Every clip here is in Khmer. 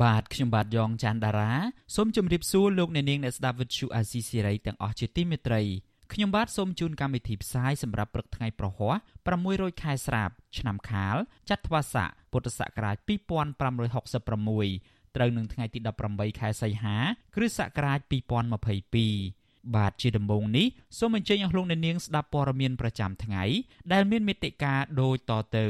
បាទខ្ញុំបាទយ៉ងច័ន្ទដារាសូមជម្រាបសួរលោកអ្នកនាងអ្នកស្ដាប់វិទ្យុអាស៊ីសេរីទាំងអស់ជាទីមេត្រីខ្ញុំបាទសូមជូនកម្មវិធីផ្សាយសម្រាប់ព្រឹកថ្ងៃប្រហ័ស600ខែស្រាបឆ្នាំខាលចត្វាស័កពុទ្ធសករាជ2566ត្រូវនឹងថ្ងៃទី18ខែសីហា គ្រិស្តសករាជ2022បាទជាដំបូងនេះសូមអញ្ជើញអស់លោកអ្នកនាងស្ដាប់ព័ត៌មានប្រចាំថ្ងៃដែលមានមេត្តាដូចតទៅ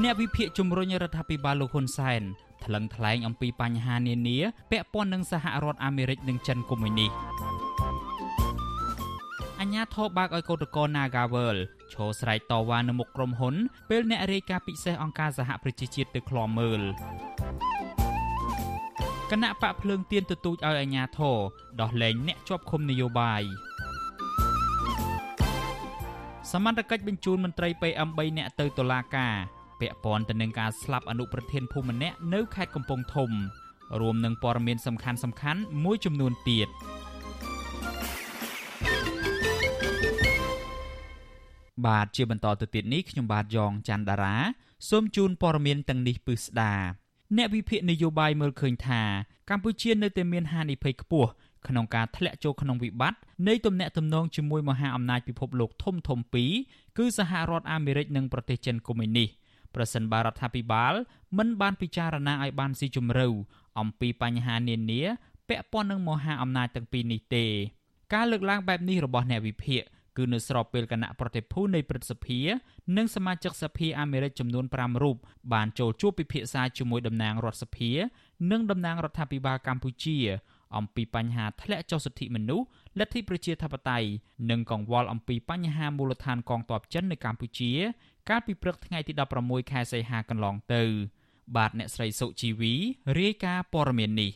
អ្នកវិភាគជំរុញរដ្ឋាភិបាលលោកហ៊ុនសែនថ្លឹងថ្លែងអំពីបញ្ហានានាពាក់ព័ន្ធនឹងសហរដ្ឋអាមេរិកនិងចិនកុម្មុយនីសអញ្ញាធិបបើកឲ្យកោតក្រ Nagawal ឈរស្រែកតវ៉ានៅមុខក្រុមហ៊ុន ពេលអ្នករាយការណ៍ពិសេសអង្គការសហប្រជាជាតិទៅឃ្លាំមើលគណៈបកភ្លើងទៀនទទូចឲ្យអាជ្ញាធរដោះលែងអ្នកជាប់ឃុំនយោបាយសមត្ថកិច្ចបញ្ជូនមន្ត្រី PM3 នាក់ទៅតុលាការ ពាក់ព័ន្ធទៅនឹងការស្លាប់អនុប្រធានភូមិម្នាក់នៅខេត្តកំពង់ធំ រួមនឹងព័ត៌មានសំខាន់សំខាន់មួយចំនួនទៀតបាទជាបន្តទៅទៀតនេះខ្ញុំបាទយ៉ងច័ន្ទដារាសូមជូនព័ត៌មានទាំងនេះពឹស្ដាអ្នកវិភាគនយោបាយមើលឃើញថាកម្ពុជានៅតែមានហានិភ័យខ្ពស់ក្នុងការធ្លាក់ចូលក្នុងវិបត្តិនៃទំនាក់ទំនងជាមួយមហាអំណាចពិភពលោកធំធំពីរគឺសហរដ្ឋអាមេរិកនិងប្រទេសចិនកុម្មុយនីស ប្រសិនបើរដ្ឋាភិបាលមិនបានពិចារណាឲ្យបានស៊ីជម្រៅអំពីបញ្ហានានាពាក់ព័ន្ធនឹងមហាអំណាចទាំងពីរនេះទេការលើកឡើងបែបនេះរបស់អ្នកវិភាគគឺនៅស្របពេលគណៈប្រតិភូនៃព្រឹទ្ធសភានិងសមាជិកសភាអាមេរិកចំនួន5រូបបានចូលជួបពិភាក្សាជាមួយតំណាងរដ្ឋសភា និងតំណាងរដ្ឋាភិបាលកម្ពុជា អំពីបញ្ហាធ្លាក់ចុះសិទ្ធិមនុស្សលទ្ធិប្រជាធិបតេយ្យនិងកង្វល់អំពីបញ្ហាមូលដ្ឋានកងទ័ពចិននៅកម្ពុជា កាលពីព្រឹកថ្ងៃទី16ខែសីហាកន្លងទៅ បាទអ្នកស្រីសុជីវីរាយការណ៍ព័ត៌មាននេះ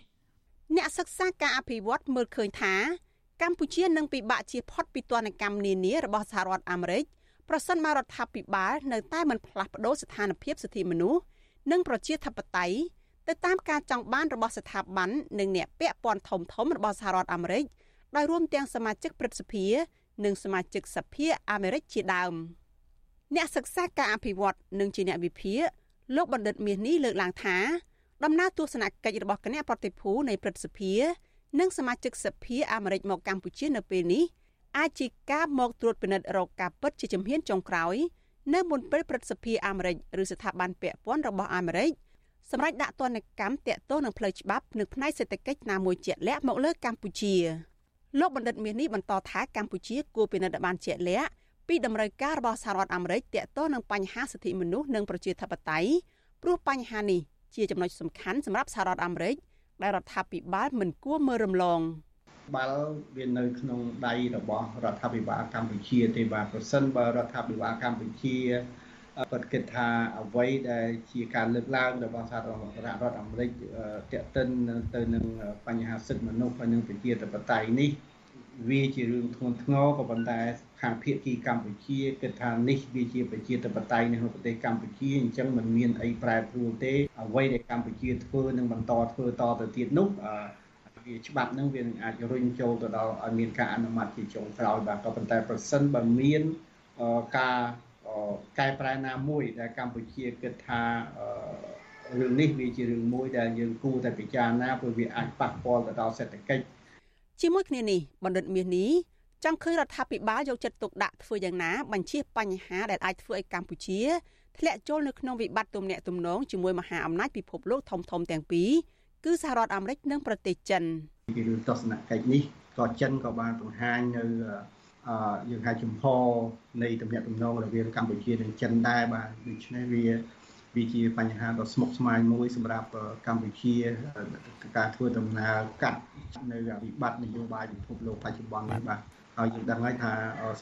អ្នកសិក្សាការអភិវឌ្ឍមើលឃើញថាកម្ពុជានឹងពិបាកជៀសផុតពីទណ្ឌកម្មនានារបស់សហរដ្ឋអាមេរិកប្រសិនបើរដ្ឋាភិបាលនៅតែមិនផ្លាស់ប្តូរស្ថានភាពសិទ្ធិមនុស្សនិងប្រជាធិបតេយ្យទៅតាមការចង់បានរបស់ស្ថាប័ននិងអ្នកពាក់ព័ន្ធធំធំរបស់សហរដ្ឋអាមេរិកដោយរួមទាំងសមាជិកព្រឹទ្ធសភា និងសមាជិកសភាអាមេរិកជាដើម អ្នកសិក្សាការអភិវឌ្ឍនិងជាអ្នកវិភាគលោកបណ្ឌិតមាសនេះលើកឡើងថាដំណើរទស្សនកិច្ចរបស់គណៈប្រតិភូនៃព្រឹទ្ធសភា និងសមាជិកសភាអាមេរិកមកកម្ពុជានៅពេលនេះអាចជាការមកត្រួតពិនិត្យរកការពិតជាជំហានចុងក្រោយនៅមុនពេលព្រឹទ្ធសភាអាមេរិកឬស្ថាប័នពាក់ព័ន្ធរបស់អាមេរិកសម្រាប់ដាក់ទណ្ឌកម្មតាក់ទងនឹងផ្លូវច្បាប់និងផ្នែកសេដ្ឋកិច្ចណាមួយជាក់លាក់មកលើកម្ពុជាលោកបណ្ឌិតមាសនេះបន្តថាកម្ពុជាគួរពិនិត្យបានជាក់លាក់ ពីតម្រូវការរបស់សហរដ្ឋអាមេរិកតាក់ទងនឹងបញ្ហាសិទ្ធិមនុស្សនិងប្រជាធិបតេយ្យព្រោះបញ្ហានេះជាចំណុចសំខាន់សម្រាប់សហរដ្ឋអាមេរិកដែលរដ្ឋាភិបាលមិនគួរមើលរំលងបាល់វានៅក្នុងដៃរបស់រដ្ឋាភិបាលកម្ពុជាទេបាទប្រសិនបើរដ្ឋាភិបាលកម្ពុជាពិតគិតថាអ្វីដែលជាការលើកឡើងរបស់សហរដ្ឋអាមេរិកតេតិនទៅនឹងបញ្ហាសិទ្ធិមនុស្សហើយនិងប្រជាធិបតេយ្យនេះ វាជារឿងធ្ងន់ធ្ងរក៏ប៉ុន្តែខាងភៀកគីកម្ពុជាគិតថានេះវាជាប្រជាធិបតេយ្យនៅប្រទេសកម្ពុជាអញ្ចឹងมันមានអីប្រែប្រួលទេអ្វីដែលកម្ពុជាធ្វើនឹងបន្តធ្វើតទៅទៀតនោះវាច្បាប់នឹងវានឹងអាចរុញចូលទៅដល់ឲ្យមានការអនុម័តជាចុងក្រោយបាទក៏ប៉ុន្តែប្រសិនបើមានការកែប្រែណាមួយដែលកម្ពុជាគិតថារឿងនេះវាជារឿងមួយដែលយើងគួរតែពិចារណាព្រោះវាអាចប៉ះពាល់ទៅដល់សេដ្ឋកិច្ច ជាមួយគ្នានេះបណ្ឌិតមាសនេះចង់ឃើញរដ្ឋាភិបាលយកចិត្តទុកដាក់ធ្វើយ៉ាងណាបញ្ជៀសបញ្ហាដែលអាចធ្វើឲ្យកម្ពុជាធ្លាក់ចូលនៅក្នុងវិបត្តិទំនាក់ទំនងជាមួយមហាអំណាចពិភពលោកធំធំទាំងពីរគឺសហរដ្ឋអាមេរិកនិងប្រទេសចិនពីរឿងទស្សនកិច្ចនេះក៏ចិនក៏បានបង្ហាញនៅអឺយើងហៅចំហនៃទំនាក់ទំនងរវាងកម្ពុជានិងចិនដែរបាទដូច្នេះវា វាជាបញ្ហាដ៏ស្មុគស្មាញមួយសម្រាប់កម្ពុជាការធ្វើដំណើរកាត់នៅវិបត្តិនយោបាយពិភពលោកបច្ចុប្បន្ននេះបាទហើយយើងដឹងហើយថា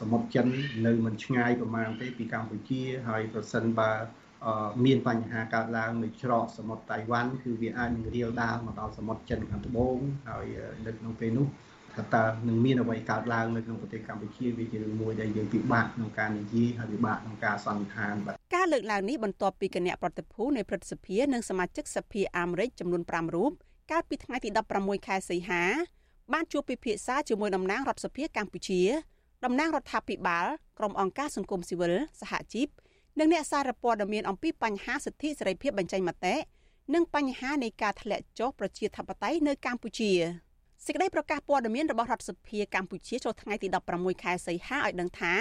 សមុទ្រចិននៅមិនឆ្ងាយប្រមាណទេពីកម្ពុជាហើយប្រសិនបើមានបញ្ហាកើតឡើងនៅច្រកសមុទ្រតៃវ៉ាន់គឺវាអាចនឹងរាលដាលមកដល់សមុទ្រចិនខាងត្បូងហើយនៅក្នុងពេលនោះ ថាតើនឹងមានអ្វីកើតឡើងនៅក្នុងប្រទេសកម្ពុជាវាជារឿងមួយដែលយើងពិបាកក្នុងការនិយាយហើយពិបាកក្នុងការសន្និដ្ឋានបាទការលើកឡើងនេះបន្ទាប់ពីគណៈប្រតិភូនៃព្រឹទ្ធសភានិងសមាជិកសភាអាមេរិកចំនួន5រូបកាលពីថ្ងៃទី16ខែសីហាបានជួបពិភាក្សាជាមួយតំណាងរដ្ឋសភាកម្ពុជាតំណាងរដ្ឋាភិបាលក្រុមអង្គការសង្គមស៊ីវិលសហជីពនិងអ្នកសារព័ត៌មានអំពីបញ្ហាសិទ្ធិសេរីភាពបញ្ចេញមតិនិងបញ្ហានៃការធ្លាក់ចុះប្រជាធិបតេយ្យនៅកម្ពុជា សេចក្តីប្រកាសព័ត៌មានរបស់រដ្ឋសភាកម្ពុជាចូលថ្ងៃទី16ខែសីហាឲ្យដឹងថា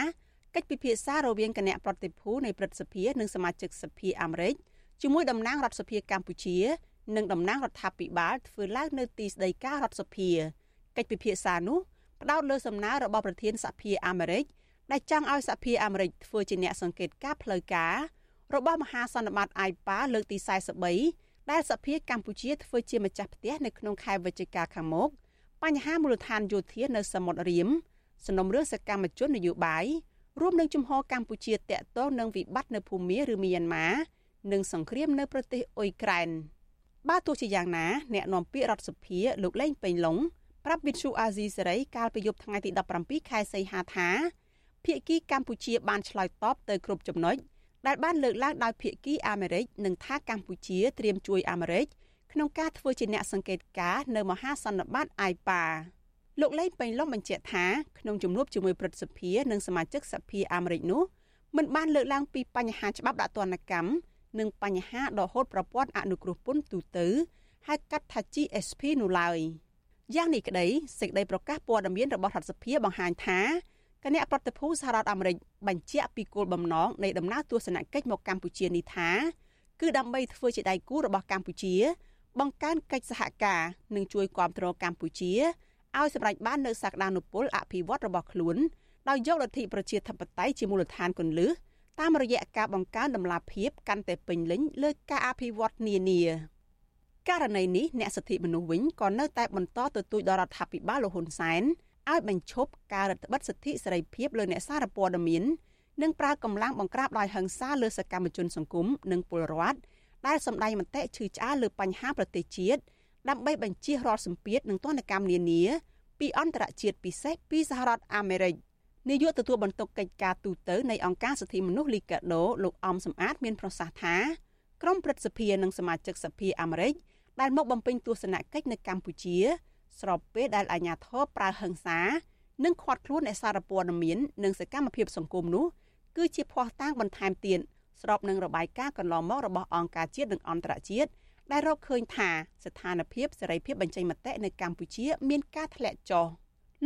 កិច្ចពិភាក្សារវាងគណៈប្រតិភូនៃព្រឹទ្ធសភានិងសមាជិកសភាអាមេរិកជាមួយតំណាងរដ្ឋសភាកម្ពុជានិងតំណាងរដ្ឋាភិបាលធ្វើឡើងនៅទីស្តីការរដ្ឋសភាកិច្ចពិភាក្សានោះផ្ដោតលើសំណើរបស់ប្រធានសភាអាមេរិកដែលចង់ឲ្យសភាអាមេរិកធ្វើជាអ្នកសង្កេតការផ្លូវការរបស់មហាសន្និបាត AIPA លើកទី43ដែលសភាកម្ពុជាធ្វើជាម្ចាស់ផ្ទះនៅក្នុងខែវិច្ឆិកាខាងមុខ បញ្ហាមូលដ្ឋានយោធានៅសមុទ្ររៀមសំណុំរឿងសកម្មជននយោបាយរួមនឹងជំហរកម្ពុជាតាក់ទងនឹងវិបត្តិនៅភូមាឬមីយ៉ាន់ម៉ានិងសង្គ្រាមនៅប្រទេសអ៊ុយក្រែនបើទោះជាយ៉ាងណាអ្នកនាំពាក្យរដ្ឋសភាលោកលេងពេញឡុងប្រាប់វិទ្យុអាស៊ីសេរីកាលពីយប់ថ្ងៃទី17ខែសីហាថាភៀកគីកម្ពុជាបានឆ្លើយតបទៅគ្រប់ចំណុចដែលបានលើកឡើងដោយភៀកគីអាមេរិកនិងថាកម្ពុជាត្រៀមជួយអាមេរិក ក្នុងការធ្វើជាអ្នកសង្កេតការនៅមហាសន្និបាត AIPA លោកលេងពេញឡុងបញ្ជាក់ថាក្នុងជំនួបជាមួយព្រឹទ្ធសភានិងសមាជិកសភាអាមេរិកនោះមិនបានលើកឡើងពីបញ្ហាច្បាប់ដាក់ទណ្ឌកម្មនិងបញ្ហាដកហូតប្រព័ន្ធអនុគ្រោះពន្ធទូទៅហៅកាត់ថា GSP នោះឡើយយ៉ាងនេះក្តីសេចក្តីប្រកាសព័ត៌មានរបស់រដ្ឋសភាបង្ហាញថាគណៈប្រតិភូសហរដ្ឋអាមេរិកបញ្ជាក់ពីគោលបំណងនៃដំណើរទស្សនកិច្ចមកកម្ពុជានេះថាគឺដើម្បីធ្វើជាដៃគូរបស់កម្ពុជា បង្កើនកិច្ចសហការនិងជួយគាំទ្រកម្ពុជាឲ្យសម្រេចបាននូវសក្តានុពលអភិវឌ្ឍរបស់ខ្លួនដោយយកលទ្ធិប្រជាធិបតេយ្យជាមូលដ្ឋានគន្លឹះតាមរយៈការបង្កើនដំណាភាពកាន់តែពេញលេញលើការអភិវឌ្ឍនានាករណីនេះអ្នកសិទ្ធិមនុស្សវិញក៏នៅតែបន្តទទូចដល់រដ្ឋាភិបាលលោកហ៊ុនសែនឲ្យបញ្ឈប់ការរដ្ឋបិទសិទ្ធិសេរីភាពលើអ្នកសារព័ត៌មាននិងប្រើកម្លាំងបង្ក្រាបដោយហិង្សាលើសកម្មជនសង្គមនិងពលរដ្ឋ ដែលសម្ដែងមតិឈឺឆ្អាលលើបញ្ហាប្រទេសជាតិដើម្បីបញ្ជៀសរាល់សម្ពាធនិងទណ្ឌកម្មនានាពីអន្តរជាតិពិសេសពីសហរដ្ឋអាមេរិកនាយកទទួលបន្ទុកកិច្ចការទូតនៃអង្គការសិទ្ធិមនុស្សលីកាដូលោកអំសំអាតមានប្រសាសន៍ថាក្រមព្រឹទ្ធសភានិងសមាជិកសភាអាមេរិកដែលមកបំពេញទស្សនកិច្ចនៅកម្ពុជា ស្របពេលដែលអាជ្ញាធរប្រើហិង្សានិងឃាត់ខ្លួនអ្នកសារព័ត៌មាននិងសកម្មភាពសង្គមនោះគឺជាភ័ស្តុតាងបន្ថែមទៀត ស្របនឹងរបាយការណ៍កន្លងមករបស់អង្គការជាតិនិងអន្តរជាតិដែលរកឃើញថាស្ថានភាពសេរីភាពបញ្ចេញមតិនៅកម្ពុជាមានការធ្លាក់ចុះ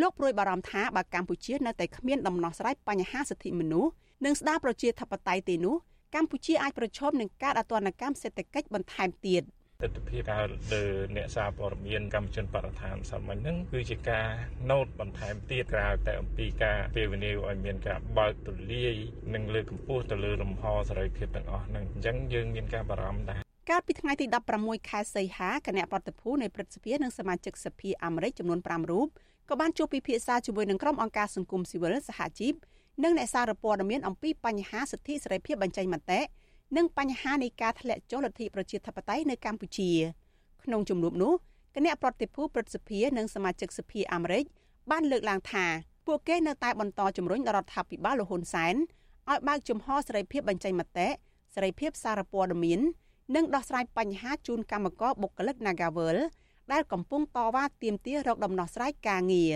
លោកព្រួយបារម្ភថាបើកម្ពុជានៅតែគ្មានដំណោះស្រាយបញ្ហាសិទ្ធិមនុស្សនិងស្ដារប្រជាធិបតេយ្យទេនោះកម្ពុជាអាចប្រឈមនឹងការអត្តនកម្មសេដ្ឋកិច្ចបន្ថែមទៀត។ ទស្សនវិជ្ជាការលើអ្នកសារព័ត៌មានកម្មជនបរិស្ថានសាមញ្ញហ្នឹងគឺជាការណូតបន្ថែមទៀតក្រៅតែអំពីការពេលវេលាឲ្យមានការបើកទូលាយនិងលើកកម្ពស់ទៅលើលំហសេរីភាពទាំងអស់ហ្នឹងអញ្ចឹងយើងមានការបារម្ភដែរកាលពីថ្ងៃទី16ខែសីហាគណៈប្រតិភូនៃព្រឹទ្ធសភានិងសមាជិកសភាអាមេរិកចំនួន5រូបក៏បានជួបពិភាក្សាជាមួយនឹងក្រុមអង្គការសង្គមស៊ីវិលសហជីពនិងអ្នកសារព័ត៌មានអំពីបញ្ហាសិទ្ធិសេរីភាពបញ្ចេញមតិ និងបញ្ហានៃការធ្លាក់ចុះលទ្ធិប្រជាធិបតេយ្យនៅកម្ពុជាក្នុងជំនួបនោះគណៈប្រតិភូព្រឹទ្ធសភានិងសមាជិកសភាអាមេរិកបានលើកឡើងថាពួកគេនៅតែបន្តជំរុញដល់រដ្ឋាភិបាលលហ៊ុនសែនឲ្យបើកជំហរសេរីភាពបញ្ចេញមតិសេរីភាពសារព័ត៌មាននិងដោះស្រាយបញ្ហាជូនកម្មករបុគ្គលិក Nagavel ដែលកំពុងតវ៉ាទាមទាររកដំណោះស្រាយការងារ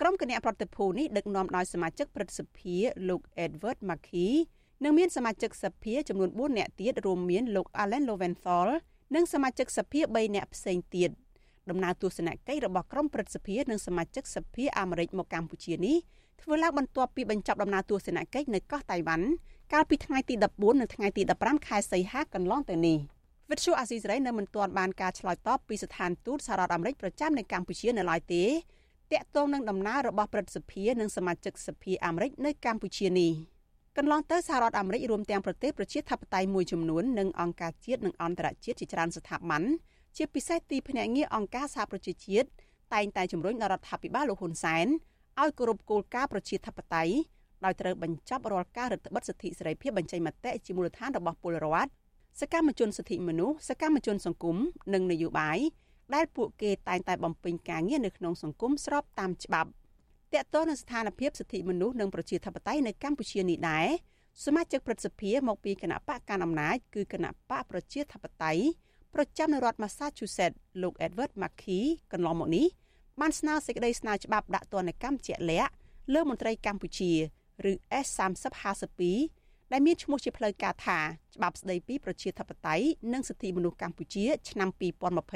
ក្រុមគណៈប្រតិភូនេះដឹកនាំដោយសមាជិកព្រឹទ្ធសភាលោក Edward Mackey និងមានសមាជិកសភាចំនួន4នាក់ទៀតរួមមានលោក Allen Lowenthal និងសមាជិកសភា3នាក់ផ្សេងទៀតដំណើរទស្សនកិច្ចរបស់ក្រុមព្រឹទ្ធសភានិងសមាជិកសភាអាមេរិកមកកម្ពុជានេះធ្វើឡើងបន្ទាប់ពីបញ្ចប់ដំណើរទស្សនកិច្ចនៅកោះតៃវ៉ាន់កាលពីថ្ងៃទី14និងថ្ងៃទី15ខែសីហាកន្លងទៅនេះវិទ្យុអាស៊ីសេរីនៅមិនទាន់បានការឆ្លើយតបពីស្ថានទូតសហរដ្ឋអាមេរិកប្រចាំនៅកម្ពុជានៅឡើយទេតាក់ទងនឹងដំណើររបស់ព្រឹទ្ធសភានិងសមាជិកសភាអាមេរិកនៅកម្ពុជានេះ។ កន្លងទៅសហរដ្ឋអាមេរិករួមទាំងប្រទេសប្រជាធិបតេយ្យមួយចំនួននិងអង្គការជាតិនិងអន្តរជាតិជាច្រើនស្ថាប័នជាពិសេសទីភ្នាក់ងារអង្គការសហប្រជាជាតិតែងតែជំរុញដល់រដ្ឋាភិបាលលោកហ៊ុនសែនឲ្យគោរពគោលការណ៍ប្រជាធិបតេយ្យដោយត្រូវបញ្ចប់រាល់ការរឹតបន្តឹងសិទ្ធិសេរីភាពបញ្ចេញមតិជាមូលដ្ឋានរបស់ពលរដ្ឋសកម្មជនសិទ្ធិមនុស្សសកម្មជនសង្គមនិងនយោបាយដែលពួកគេតែងតែបំពេញការងារនៅក្នុងសង្គមស្របតាមច្បាប់ តកតទៅនឹងស្ថានភាពសិទ្ធិមនុស្សនិងប្រជាធិបតេយ្យនៅកម្ពុជានេះដែរសមាជិកព្រឹទ្ធសភាមកពីគណៈបកកណ្ដាលអំណាចគឺគណៈបកប្រជាធិបតេយ្យប្រចាំនៅរដ្ឋ Massachusetts លោក Edward Markey កន្លងមកនេះបានស្នើសេចក្តីស្នើច្បាប់ដាក់ទណ្ឌកម្មជាក់លាក់លើមន្ត្រីកម្ពុជាឬ S3052 ដែលមានឈ្មោះជាផ្លូវការថាច្បាប់ស្តីពីប្រជាធិបតេយ្យនិងសិទ្ធិមនុស្សកម្ពុជាឆ្នាំ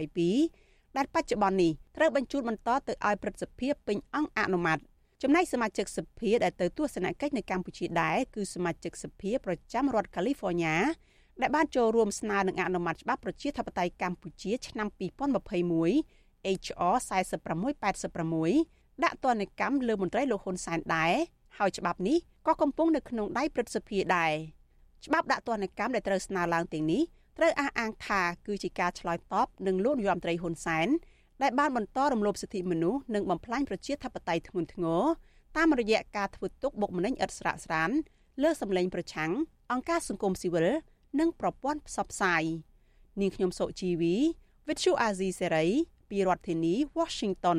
2022 ដែលបច្ចុប្បន្ននេះត្រូវបញ្ជូនបន្តទៅឲ្យព្រឹទ្ធសភាពេញអង្គអនុម័តចំណែកសមាជិកសភាដែលទៅទស្សនកិច្ចនៅកម្ពុជាដែរគឺសមាជិកសភាប្រចាំរដ្ឋកាលីហ្វ័រញ៉ាដែលបានចូលរួមស្នើនឹងអនុម័តច្បាប់ប្រជាធិបតេយ្យកម្ពុជាឆ្នាំ2021 HR 4686ដាក់ទណ្ឌកម្មលើមន្ត្រីលោកហ៊ុនសែនដែរហើយច្បាប់នេះក៏កំពុងនៅក្នុងដៃព្រឹទ្ធសភាដែរច្បាប់ដាក់ទណ្ឌកម្មដែលត្រូវស្នើឡើងទាំងនេះ ត្រូវអះអាងថាគឺជាការឆ្លើយតបនឹងលោកនាយរដ្ឋមន្ត្រីហ៊ុនសែនដែលបានបន្តរំលោភសិទ្ធិមនុស្សនិងបំផ្លាញប្រជាធិបតេយ្យធ្ងន់ធ្ងរតាមរយៈការធ្វើទុកបុកម្នេញឥតស្រាកស្រានលើសម្លេងប្រឆាំងអង្គការសង្គមស៊ីវិលនិងប្រព័ន្ធផ្សព្វផ្សាយនាងខ្ញុំសុជីវី Vithu Azizi Serai ពីរដ្ឋធានី Washington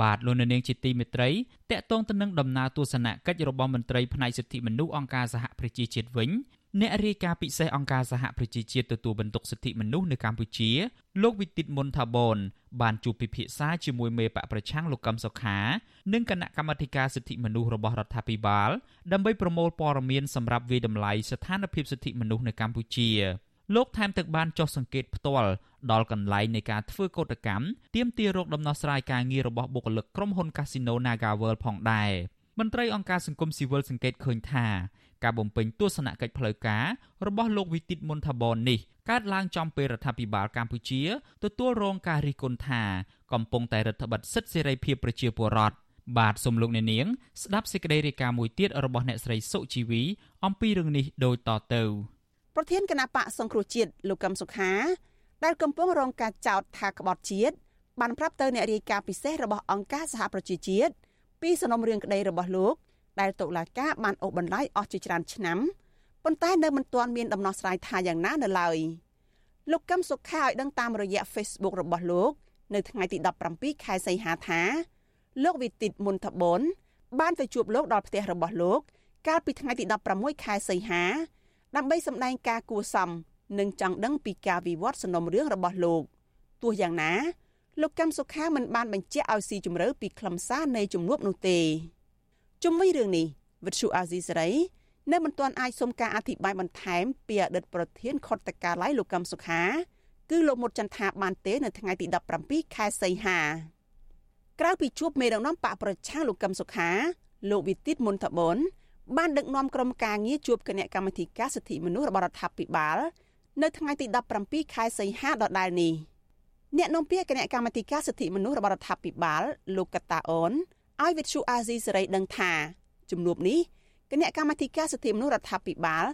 បាទលោកនាងជាទីមេត្រីតកតងទៅនឹងដំណើរទស្សនកិច្ចរបស់មន្ត្រីផ្នែកសិទ្ធិមនុស្សអង្គការសហប្រជាជាតិវិញអ្នករាយការណ៍ពិសេសអង្គការសហប្រជាជាតិទទួលបន្ទុកសិទ្ធិមនុស្សនៅកម្ពុជា លោកវិទិតមុនថាបនបានជួបពិភាក្សាជាមួយមេបកប្រឆាំងលោកកឹមសុខានិងគណៈកម្មាធិការសិទ្ធិមនុស្សរបស់រដ្ឋាភិបាលដើម្បីប្រមូលព័ត៌មានសម្រាប់វិដំឡៃស្ថានភាពសិទ្ធិមនុស្សនៅកម្ពុជាលោកថែមទាំងបានចុះសង្កេតផ្ទាល់ ដល់កន្លែងនៃការធ្វើកោតកម្មទាមទាររកដំណោះស្រាយការងាររបស់បុគ្គលិកក្រុមហ៊ុន Casino NagaWorld ផងដែរមន្ត្រីអង្គការសង្គមស៊ីវិលសង្កេតឃើញថាការបំពេញទស្សនកិច្ចផ្លូវការរបស់លោកវិទិតមុនថាបននេះកើតឡើងចំពេលរដ្ឋាភិបាលកម្ពុជាទទួលរងការរិះគន់ថាកំពុងតែរដ្ឋបិទសិទ្ធិសេរីភាពប្រជាពលរដ្ឋបាទសូមលោកអ្នកនាងស្ដាប់សេចក្តីរាយការណ៍មួយទៀតរបស់អ្នកស្រីសុជីវីអំពីរឿងនេះដូចតទៅប្រធានគណៈបកសង្គ្រោះជាតិលោកកឹមសុខា ដែលកំពុងរងការចោទថាក្បត់ជាតិបានប្រាប់ទៅអ្នករាយការណ៍ពិសេសរបស់អង្គការសហប្រជាជាតិពីសំណុំរឿងក្តីរបស់លោកដែលតុលាការបានអូសបន្លាយអស់ជាច្រើនឆ្នាំប៉ុន្តែនៅមិនទាន់មានដំណោះស្រាយថាយ៉ាងណានៅឡើយលោកកឹមសុខាឲ្យដឹងតាមរយៈ Facebook របស់លោក នៅថ្ងៃទី17ខែសីហាថាលោកវិទិតមុនថបនបានទៅជួបលោកដល់ផ្ទះរបស់លោក កាលពីថ្ងៃទី16ខែសីហាដើម្បីសម្ដែងការគួសម និងចង់ដឹងពីការវិវត្តសំណុំរឿងរបស់លោកទោះយ៉ាងណាលោកកឹមសុខាមិនបានបញ្ជាក់ឲ្យស៊ីជម្រៅពីខ្លឹមសារនៃជំនួបនោះទេជុំវិញរឿងនេះវិទ្យុអាស៊ីសេរីនៅមិនទាន់អាចសុំការអធិប្បាយបន្ថែមពីអតីតប្រធានខុទ្ទកាល័យលោកកឹមសុខា គឺលោកមុតចន្ទថាបានទេនៅថ្ងៃទី17ខែសីហាក្រៅពីជួបមេដឹកនាំបកប្រឆាំងលោកកឹមសុខា លោកវិទិតមុនតបនបានដឹកនាំក្រុមការងារជួបគណៈកម្មាធិការសិទ្ធិមនុស្សរបស់រដ្ឋាភិបាល នៅថ្ងៃទី17ខែសីហាដដែលនេះអ្នកនាំពាក្យគណៈកម្មាធិការសិទ្ធិមនុស្សរបស់រដ្ឋាភិបាលលោកកតាអូនឲ្យវិទ្យុអាស៊ីសេរីដឹងថាជំនួបនេះគណៈកម្មាធិការសិទ្ធិមនុស្សរដ្ឋាភិបាល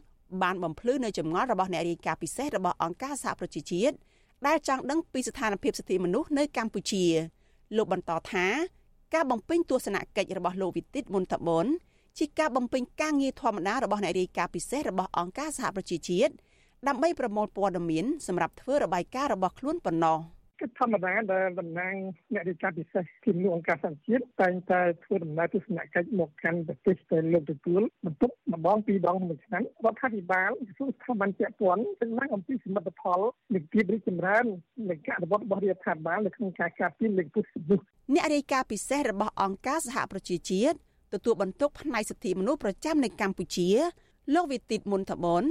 បានបំភ្លឺនៅចម្ងល់របស់អ្នករាយការណ៍ពិសេសរបស់អង្គការសហប្រជាជាតិដែលចង់ដឹងពីស្ថានភាពសិទ្ធិមនុស្សនៅកម្ពុជាលោកបន្តថាការបំពេញទស្សនកិច្ចរបស់លោកវិទិតមុនតបនជាការបំពេញការងារធម្មតារបស់អ្នករាយការណ៍ពិសេសរបស់អង្គការសហប្រជាជាតិ ដើម្បីប្រមូលព័ត៌មានសម្រាប់ធ្វើរបាយការណ៍របស់ខ្លួនប៉ុណ្ណោះគឺធម្មតាដែលតំណាងអ្នករាជការពិសេសទីនោះអង្គការសង្គមជាតិតែងតែធ្វើដំណើរទស្សនកិច្ចមកកាន់ប្រទេសទៅលោកទទួលបន្ទុកម្ដងពីរដងមួយឆ្នាំរដ្ឋាភិបាលក្រសួងស្ថាប័នពាក់ព័ន្ធទាំងឡើងអំពីសមិទ្ធផលនៃភាពរីកចម្រើននៃការអនុវត្តរបស់រដ្ឋាភិបាលនៅក្នុងការការពារលើកពុះសិទ្ធិអ្នករាយការណ៍ពិសេសរបស់អង្គការសហប្រជាជាតិទទួលបន្ទុកផ្នែកសិទ្ធិមនុស្សប្រចាំនៅកម្ពុជាលោកវិទិតមុនថបន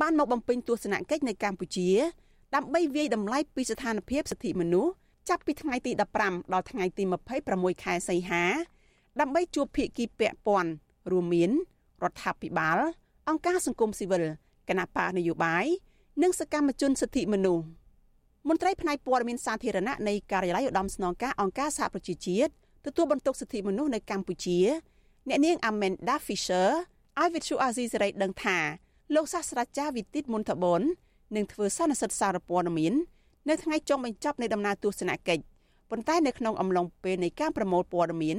បានមកបំពេញទស្សនកិច្ចនៅកម្ពុជា ដើម្បីវាយតម្លៃពីស្ថានភាពសិទ្ធិមនុស្សចាប់ពីថ្ងៃទី15ដល់ថ្ងៃទី26ខែសីហា ដើម្បីជួបភាគីពាក់ព័ន្ធរួមមានរដ្ឋាភិបាល អង្គការសង្គមស៊ីវិលគណៈបកនយោបាយនិងសកម្មជនសិទ្ធិមនុស្សមន្ត្រីផ្នែកព័ត៌មានសាធារណៈនៃការិយាល័យឧត្តមស្នងការអង្គការសហប្រជាជាតិទទួលបន្ទុកសិទ្ធិមនុស្សនៅកម្ពុជា អ្នកនាង Amanda Fisher ឲ្យវិទ្យុអាស៊ីសេរីដឹងថា លោកសាស្ត្រាចារ្យវិទិតមុនតបននឹងធ្វើសន្និសីទសារព័ត៌មាននៅថ្ងៃចុងបញ្ចប់នៃដំណើរទស្សនកិច្ចប៉ុន្តែនៅក្នុងអំឡុងពេលនៃការប្រមូលព័ត៌មាន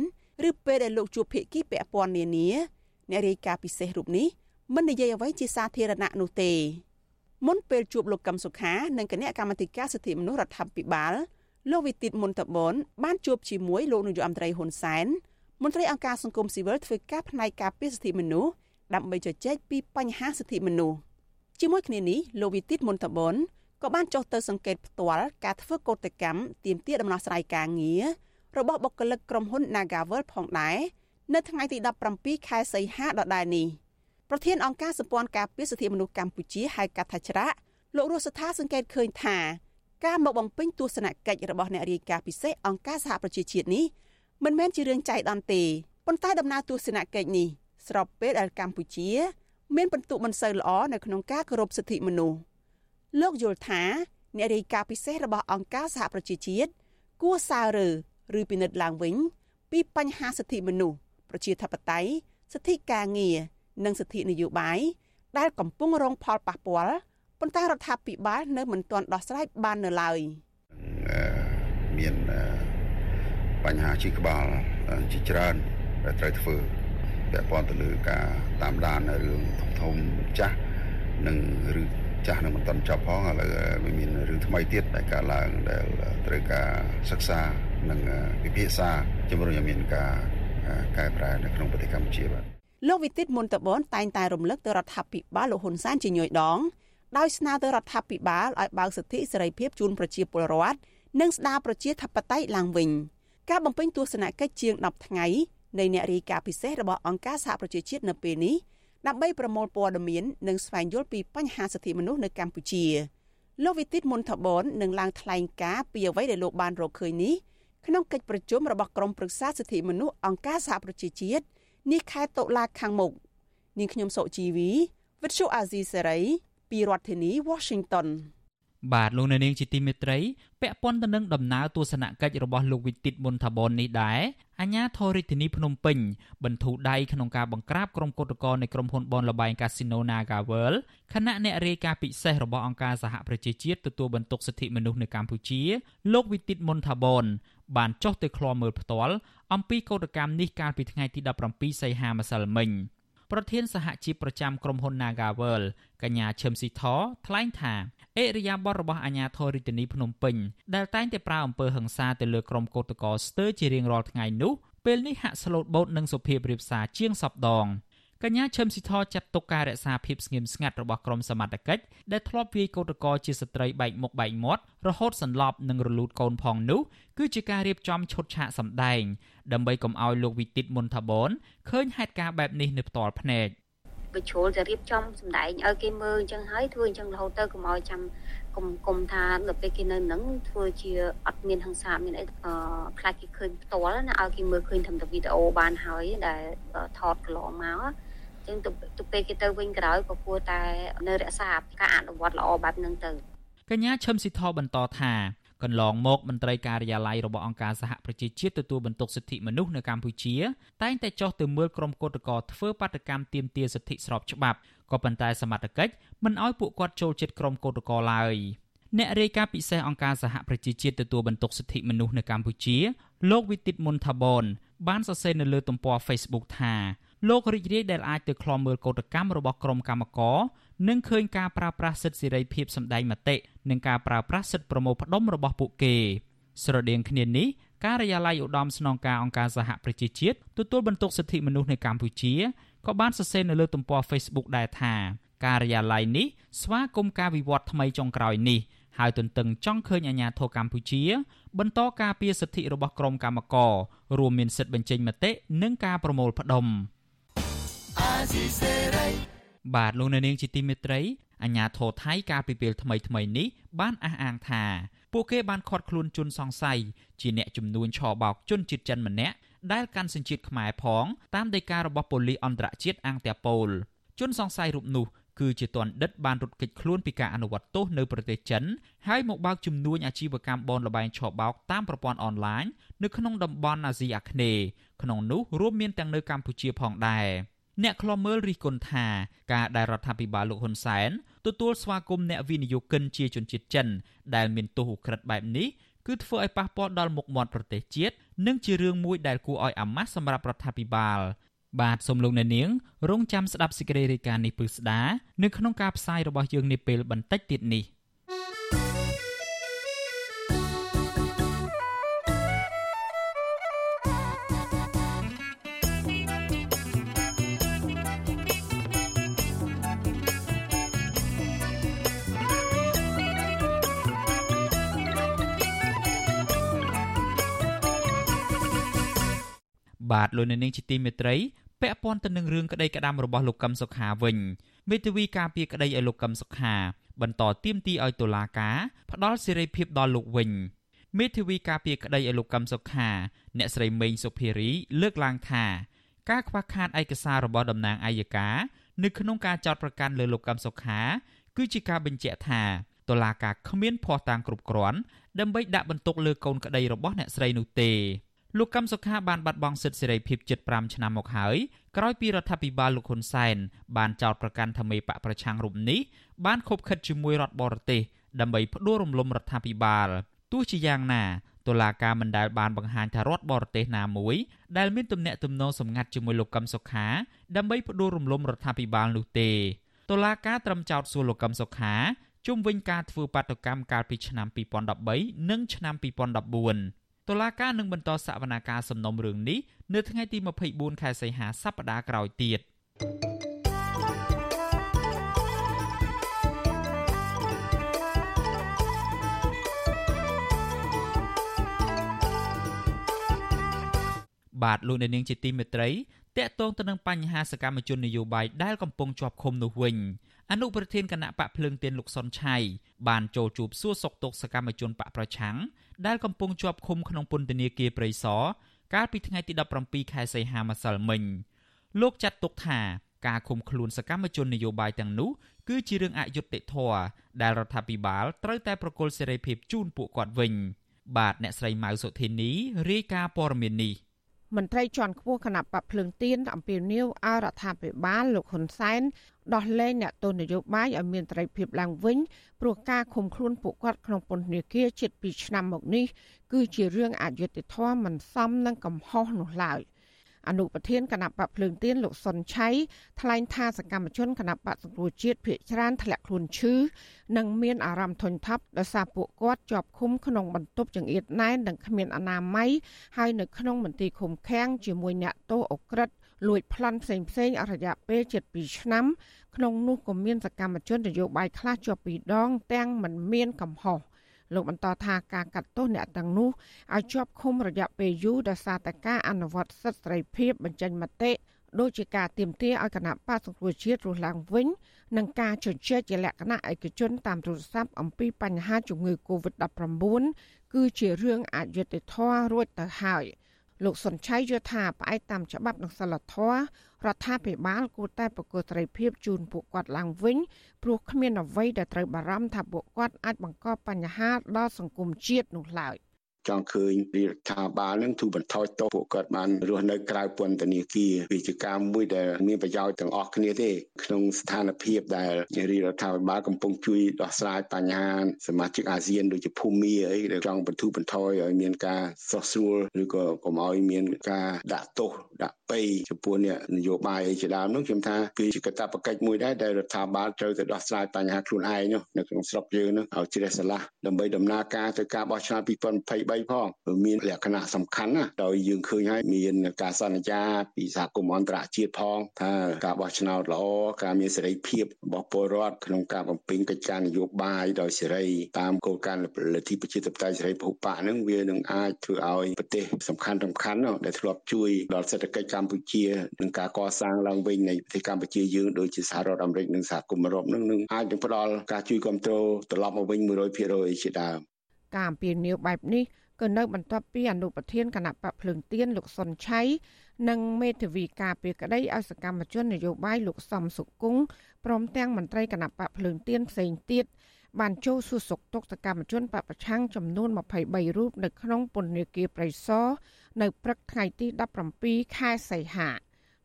ឬពេលដែលលោកជួបភាគីពាក់ព័ន្ធនានាអ្នករាយការណ៍ពិសេសរូបនេះមិននិយាយអ្វីជាសាធារណៈនោះទេមុនពេលជួបលោកកឹមសុខានិងគណៈកម្មាធិការសិទ្ធិមនុស្សរដ្ឋាភិបាលលោកវិទិតមុនតបនបានជួបជាមួយលោកនាយករដ្ឋមន្ត្រីហ៊ុនសែនមន្ត្រីអង្គការសង្គមស៊ីវិលធ្វើការផ្នែកការពារសិទ្ធិមនុស្ស ដើម្បីជជែកពីបញ្ហាសិទ្ធិមនុស្សជាមួយគ្នានេះលោកវិទិតមុនតបនក៏បានចុះទៅសង្កេតផ្ទាល់ការធ្វើកោតកម្មទាមទារដំណោះស្រាយការងាររបស់បុគ្គលិកក្រុមហ៊ុន Nagavel ផងដែរនៅថ្ងៃទី17ខែសីហាដដែលនេះប្រធានអង្គការសម្ព័ន្ធការពារសិទ្ធិមនុស្សកម្ពុជាហៅកាត់ថាច្រាក់លោករស់សថាសង្កេតឃើញថាការមកបំពេញទស្សនកិច្ចរបស់អ្នករាយការណ៍ពិសេសអង្គការសហប្រជាជាតិនេះមិនមែនជារឿងចៃដន្យទេប៉ុន្តែដំណើរទស្សនកិច្ចនេះ ស្របពេលដែលកម្ពុជា មានពិន្ទុមិនសូវល្អនៅក្នុងការគោរពសិទ្ធិមនុស្សលោកយល់ថាអ្នករាយការណ៍ពិសេសរបស់អង្គការសហប្រជាជាតិគួរសើរើឬពិនិត្យឡើងវិញ ពីបញ្ហាសិទ្ធិមនុស្សប្រជាធិបតេយ្យសិទ្ធិការងារនិងសិទ្ធិនយោបាយដែលកំពុងរងផលប៉ះពាល់ប៉ុន្តែរដ្ឋាភិបាលនៅមិនទាន់ដោះស្រាយបាននៅឡើយមានបញ្ហាជីក្បាលជាច្រើនដែលត្រូវធ្វើ ពាក់ព័ន្ធទៅលើការតាមដានរឿងធំធំចាស់និងឬចាស់នឹងមិនទាន់ចប់ផងឥឡូវវាមានរឿងថ្មីទៀតដែលកើតឡើងដែលត្រូវការសិក្សានិងពិភាក្សាជំរុញឲ្យមានការកែប្រែនៅក្នុងប្រទេសកម្ពុជាបាទលោកវិទិតមុនតបនតែងតែរំលឹកទៅរដ្ឋាភិបាលលោកហ៊ុនសែនជាញយដងដោយស្នើទៅរដ្ឋាភិបាលឲ្យបើកសិទ្ធិសេរីភាពជូនប្រជាពលរដ្ឋនិងស្ដារប្រជាធិបតេយ្យឡើងវិញការបំពេញទស្សនកិច្ចជាង10ថ្ងៃ នៃអ្នករាយការណ៍ពិសេសរបស់អង្គការសហប្រជាជាតិនៅពេលនេះដើម្បីប្រមូលព័ត៌មាននិងស្វែងយល់ពីបញ្ហាសិទ្ធិមនុស្សនៅកម្ពុជាលោកវិទិតមុនថបននឹងឡើងថ្លែងការណ៍ពីអ្វីដែលលោកបានរកឃើញនេះក្នុងកិច្ចប្រជុំរបស់ក្រុមប្រឹក្សាសិទ្ធិមនុស្សអង្គការសហប្រជាជាតិនេះខែតុលាខាងមុខនាងខ្ញុំសុជីវីវិទ្យុអាស៊ីសេរីពីរដ្ឋធានី Washington បាទលោកអ្នកនាងជាទីមេត្រីពាក់ព័ន្ធទៅនឹងដំណើរទស្សនកិច្ចរបស់លោកវិទិតមុនថាបននេះដែរអាញាធររាជធានីភ្នំពេញបន្ធូរដៃក្នុងការបង្ក្រាបក្រុមគឧតកោនៃក្រុមហ៊ុនបនលបែងកាស៊ីណូ Naga World ខណៈអ្នករាយការណ៍ពិសេសរបស់អង្គការសហប្រជាជាតិទទួលបន្ទុកសិទ្ធិមនុស្សនៅកម្ពុជាលោកវិទិតមុនថាបនបានចុះទៅឃ្លាំមើលផ្ទាល់អំពីកោតកម្មនេះកាលពីថ្ងៃទី17សីហាម្សិលមិញ ប្រធានសហជីពប្រចាំក្រុមហ៊ុន Nagavel កញ្ញាឈឹមស៊ីធថ្លែងថាអេរិយាបថរបស់អាជ្ញាធររាជធានីភ្នំពេញដែលតែងតែប្រើអំពើហិង្សាទៅលើក្រុមកោតក្រស្ទើរជារៀងរាល់ថ្ងៃនោះពេលនេះហាក់ស្លូតបូតនឹងសុភាពរៀបសារជាងសពដង កញ្ញាឈឹមស៊ីធចាត់ទុកការរក្សាភាពស្ងៀមស្ងាត់របស់ក្រុមសមត្ថកិច្ចដែលធ្លាប់វាយកោតក្រជាស្ត្រីបែកមុខបែកមាត់រហូតសន្លប់និងរលូតកូនផងនោះគឺជាការរៀបចំឈុតឆាកសម្ដែងដើម្បីកុំឲ្យលោកវិទិតមុនថាបនឃើញហេតុការណ៍បែបនេះនៅផ្ទាល់ភ្នែកបញ្ចូលទៅរៀបចំសម្ដែងឲ្យគេមើលអញ្ចឹងហើយធ្វើអញ្ចឹងរហូតទៅកុំឲ្យចាំគុំគុំថាដល់ពេលគេនៅនឹងធ្វើជាអត់មានហិង្សាមានអីខ្លាចគេឃើញផ្ទាល់ណាឲ្យគេមើលឃើញត្រឹមតែវីដេអូបានហើយដែលថតកន្លងមក ចឹងទៅពេលគេទៅវិញក្រោយក៏គួរតែនៅរក្សាការអនុវត្តល្អបែបហ្នឹងទៅកញ្ញាឈឹមស៊ីធបន្តថាកន្លងមកមន្ត្រីការិយាល័យរបស់អង្គការសហប្រជាជាតិទទួលបន្ទុកសិទ្ធិមនុស្សនៅកម្ពុជា តែងតែចោះទៅមើលក្រុមកោតក្រធ្វើបាតកម្មទាមទារសិទ្ធិស្របច្បាប់ក៏ប៉ុន្តែសមត្ថកិច្ចមិនអោយពួកគាត់ចូលចិត្តក្រុមកោតក្រឡើយអ្នករាយការណ៍ពិសេសអង្គការសហប្រជាជាតិទទួលបន្ទុកសិទ្ធិមនុស្សនៅកម្ពុជា លោកវិទិតមុនថាបនបានសរសេរនៅលើទំព័រ Facebook ថា លោករីករាយដែលអាចទៅខ្លំមើលកោតកម្មរបស់ក្រុមកម្មករនឹងឃើញការប្រើប្រាស់សិទ្ធិសេរីភាពសម្ដែងមតិនិងការប្រើប្រាស់សិទ្ធិប្រមូលផ្ដុំរបស់ពួកគេ ស្រដៀងគ្នានេះការិយាល័យឧត្តមស្នងការអង្គការសហប្រជាជាតិទទួលបន្ទុកសិទ្ធិមនុស្សនៅកម្ពុជាក៏បានសរសេរនៅលើទំព័រ Facebook ដែរថាការិយាល័យនេះស្វាគមន៍ការវិវត្តថ្មីចុងក្រោយនេះហើយទន្ទឹងចង់ឃើញអាជ្ញាធរកម្ពុជា បន្តការពារសិទ្ធិរបស់ក្រុមកម្មកររួមមានសិទ្ធិបញ្ចេញមតិនិងការប្រមូលផ្ដុំ បាទលោកអ្នកនាងជាទីមេត្រីអាជ្ញាធរថៃកាលពីពេលថ្មីថ្មីនេះបានអះអាងថាពួកគេបានឃាត់ខ្លួនជនសង្ស័យជាអ្នកចំនួនឆបោកជនជាតិចិនម្នាក់ដែលកាន់សញ្ជាតិខ្មែរផងតាមដីការបស់ប៉ូលីសអន្តរជាតិអង្គតាប៉ូលជនសង្ស័យរូបនោះគឺជាទណ្ឌិតបានរត់គេចខ្លួនពីការអនុវត្តទោសនៅប្រទេសចិនហើយមកបើកជំនួញអាជីវកម្មបនលបែងឆបោកតាមប្រព័ន្ធអនឡាញនៅក្នុងតំបន់អាស៊ីអាគ្នេយ៍ក្នុងនោះរួមមានទាំងនៅកម្ពុជាផងដែរ អ្នកខ្លំមើលរិះគន់ថាការដែលរដ្ឋាភិបាលលោកហ៊ុនសែនទទួលស្វាគមន៍អ្នកវិនិយោគិនជាជនជាតិចិន ដែលមានទោសឧក្រិដ្ឋបែបនេះគឺធ្វើឲ្យប៉ះពាល់ដល់មុខមាត់ប្រទេសជាតិនិងជារឿងមួយដែលគួរឲ្យអាម៉ាស់សម្រាប់រដ្ឋាភិបាលបាទសូមលោកអ្នកនាងរងចាំស្ដាប់សេចក្តីរាយការណ៍នេះពឹស្ដានៅក្នុងការផ្សាយរបស់យើងនាពេលបន្តិចទៀតនេះ។ បាទលោកនៅនាងជាទីមេត្រីពាក់ព័ន្ធទៅនឹងរឿងក្តីក្តាំរបស់លោកកឹមសុខាវិញមេធាវីការពារក្តីឲ្យលោកកឹមសុខា បន្តទៀមទីឲ្យតុលាការផ្ដល់សេរីភាពដល់លោកវិញមេធាវីការពារក្តីឲ្យលោកកឹមសុខា អ្នកស្រីមេងសុភារី លើកឡើងថាការខ្វះខាតឯកសាររបស់តំណាងអัยការនៅក្នុងការចោទប្រកាន់លើលោកកឹមសុខា គឺជាការបញ្ជាក់ថាតុលាការគ្មានភ័ស្តុតាងគ្រប់គ្រាន់ដើម្បីដាក់បន្ទុកលើកូនក្តីរបស់អ្នកស្រីនោះទេ លោកកឹមសុខាបានបាត់បង់សិទ្ធិសេរីភាពជិត5ឆ្នាំមកហើយក្រោយពីរដ្ឋាភិបាលលោកហ៊ុនសែនបានចោទប្រកាន់ថាមេបកប្រឆាំងរូបនេះបានខົບខិតជាមួយរដ្ឋបរទេសដើម្បីផ្ដួលរំលំរដ្ឋាភិបាលទោះជាយ៉ាងណាតុលាការមិនដែលបានបង្ហាញថារដ្ឋបរទេសណាមួយដែលមានទំនាក់ទំនងសម្ងាត់ជាមួយលោកកឹមសុខាដើម្បីផ្ដួលរំលំរដ្ឋាភិបាលនោះទេតុលាការត្រឹមចោទសួរលោកកឹមសុខាជុំវិញការធ្វើបាតុកម្មកាលពីឆ្នាំ2013និងឆ្នាំ2014 តុលាការនឹងបន្តសវនាការសំណុំរឿងនេះនៅថ្ងៃទី24ខែសីហាសប្តាហ៍ក្រោយទៀតបាទលោកអ្នកនាងជាទីមេត្រីតកតងទៅនឹងបញ្ហាសកម្មជននយោបាយដែលកំពុងជាប់ឃុំនោះវិញអនុប្រធានគណៈបកភ្លើងទៀនលោកសុនឆៃបានចូលជួបសួរសុខទុក្ខសកម្មជនបកប្រឆាំង ដែលកំពុងជាប់ឃុំក្នុងពន្ធនាគារព្រៃសរកាលពីថ្ងៃទី17ខែសីហាម្សិលមិញលោកចាត់ទុកថាការឃុំខ្លួនសកម្មជននយោបាយទាំងនោះគឺជារឿងអយុត្តិធម៌ដែលរដ្ឋាភិបាលត្រូវតែប្រគល់សេរីភាពជូនពួកគាត់វិញ បាទអ្នកស្រីម៉ៅសុធីនីរាយការណ៍ព័ត៌មាននេះមន្ត្រីជាន់ខ្ពស់គណៈបកភ្លើងទៀនអំពាវនាវឲ្យរដ្ឋាភិបាលលោកហ៊ុនសែន ដោះលែងអ្នកទោសនយោបាយឲ្យមានត្រីភាពឡើងវិញព្រោះការឃុំខ្លួនពួកគាត់ក្នុងពន្ធនាគារជិត2ឆ្នាំមកនេះគឺជារឿងអយុត្តិធម៌មិនសមនឹងកំហុសនោះឡើយ។អនុប្រធានគណៈបកភ្លើងទៀនលោកសុនឆៃថ្លែងថាសកម្មជនគណៈបកសង្គ្រោះជាតិភៀកច្រើនធ្លាក់ខ្លួនឈឺនិងមានអារម្មណ៍ធុញថប់ដោយសារពួកគាត់ជាប់ឃុំក្នុងបន្ទប់ចង្អៀតណែននិងគ្មានអនាម័យហើយនៅក្នុងមន្ទីរឃុំឃាំងជាមួយអ្នកទោសអក្រិត លួចប្លន់ផ្សេងផ្សេងអរយៈពេលជិត2ឆ្នាំក្នុងនោះក៏មានសកម្មជននយោបាយខ្លះជាប់ពីរដង ទាំងមិនមានកំហុសលោកបន្តថាការកាត់ទោសអ្នកទាំងនោះឲ្យជាប់ឃុំរយៈពេលយូរដោយសារតែការអនុវត្តសិទ្ធិសេរីភាពបញ្ចេញមតិដូចជាការទៀមទាឲ្យគណៈបកសង្គ្រោះជាតិរស់ឡើងវិញនិងការជជែកជាលក្ខណៈឯកជនតាមទូរស័ព្ទអំពីបញ្ហាជំងឺ Covid-19 គឺជារឿងអយុត្តិធម៌រួចទៅហើយ។ លោកសុនឆៃយល់ថាផ្អែកតាមច្បាប់និងសិលធម៌រដ្ឋាភិបាលគួរតែប្រកួតត្រីភាពជូនពួកគាត់ឡើងវិញព្រោះគ្មានអ្វីដែលត្រូវបារម្ភថាពួកគាត់អាចបង្កបញ្ហាដល់សង្គមជាតិនោះឡើយ ចង់ឃើញរដ្ឋាភិបាលនឹងទូបន្ថយទោសពួកគាត់បានរស់នៅក្រៅពន្ធនាគារវាជាការមួយដែលមានប្រយោជន៍ទាំងអស់គ្នាទេក្នុងស្ថានភាពដែលរដ្ឋាភិបាលកំពុងជួយដោះស្រាយបញ្ហាសមាជិកអាស៊ានដូចជាភូមាអីដែលចង់បន្ធូរបន្ថយឲ្យមានការស្រុះស្រួលឬក៏កុំឲ្យមានការដាក់ទោសដាក់បីចំពោះអ្នកនយោបាយអីជាដើមនោះខ្ញុំថាគឺជាកាតព្វកិច្ចមួយដែរដែលរដ្ឋាភិបាលត្រូវទៅដោះស្រាយបញ្ហាខ្លួនឯងនោះនៅក្នុងស្រុកយើងនោះឲ្យជ្រះស្រឡះដើម្បីដំណើរការទៅការបោះឆ្នោត2023ផងមានលក្ខណៈសំខាន់ណាស់ដោយយើងឃើញហើយមានការសន្យាពីសហគមន៍អន្តរជាតិផងថាការបោះឆ្នោតល្អការមានសេរីភាពរបស់ពលរដ្ឋក្នុងការបំពេញកិច្ចការនយោបាយដោយសេរីតាមគោលការណ៍លទ្ធិប្រជាធិបតេយ្យសេរីពហុបកនឹងវានឹងអាចធ្វើឲ្យប្រទេសសំខាន់សំខាន់ដែលធ្លាប់ជួយដល់សេដ្ឋកិច្ចកម្ពុជានិងការកសាងឡើងវិញនៃប្រទេសកម្ពុជាយើងដូចជាសហរដ្ឋអាមេរិកនិងសហគមន៍អឺរ៉ុបនឹងនឹងអាចនឹងផ្ដល់ការជួយគ្រប់គ្រងត្រឡប់មកវិញ100%ជាដើមការអំពាវនាវបែបនេះ ក៏នៅបន្ទាប់ពីអនុប្រធានគណៈបកភ្លើងទៀនលោកសុនឆៃនិងមេធាវីការពីក្តីឲ្យសកម្មជននយោបាយលោកសំសុគង្គព្រមទាំងមន្ត្រីគណៈបកភ្លើងទៀនផ្សេងទៀតបានចូលសួរសុខទុក្ខសកម្មជនបពប្រឆាំងចំនួន23រូបនៅក្នុងពន្ធនាគារប្រៃសណនៅព្រឹកថ្ងៃទី17ខែសីហា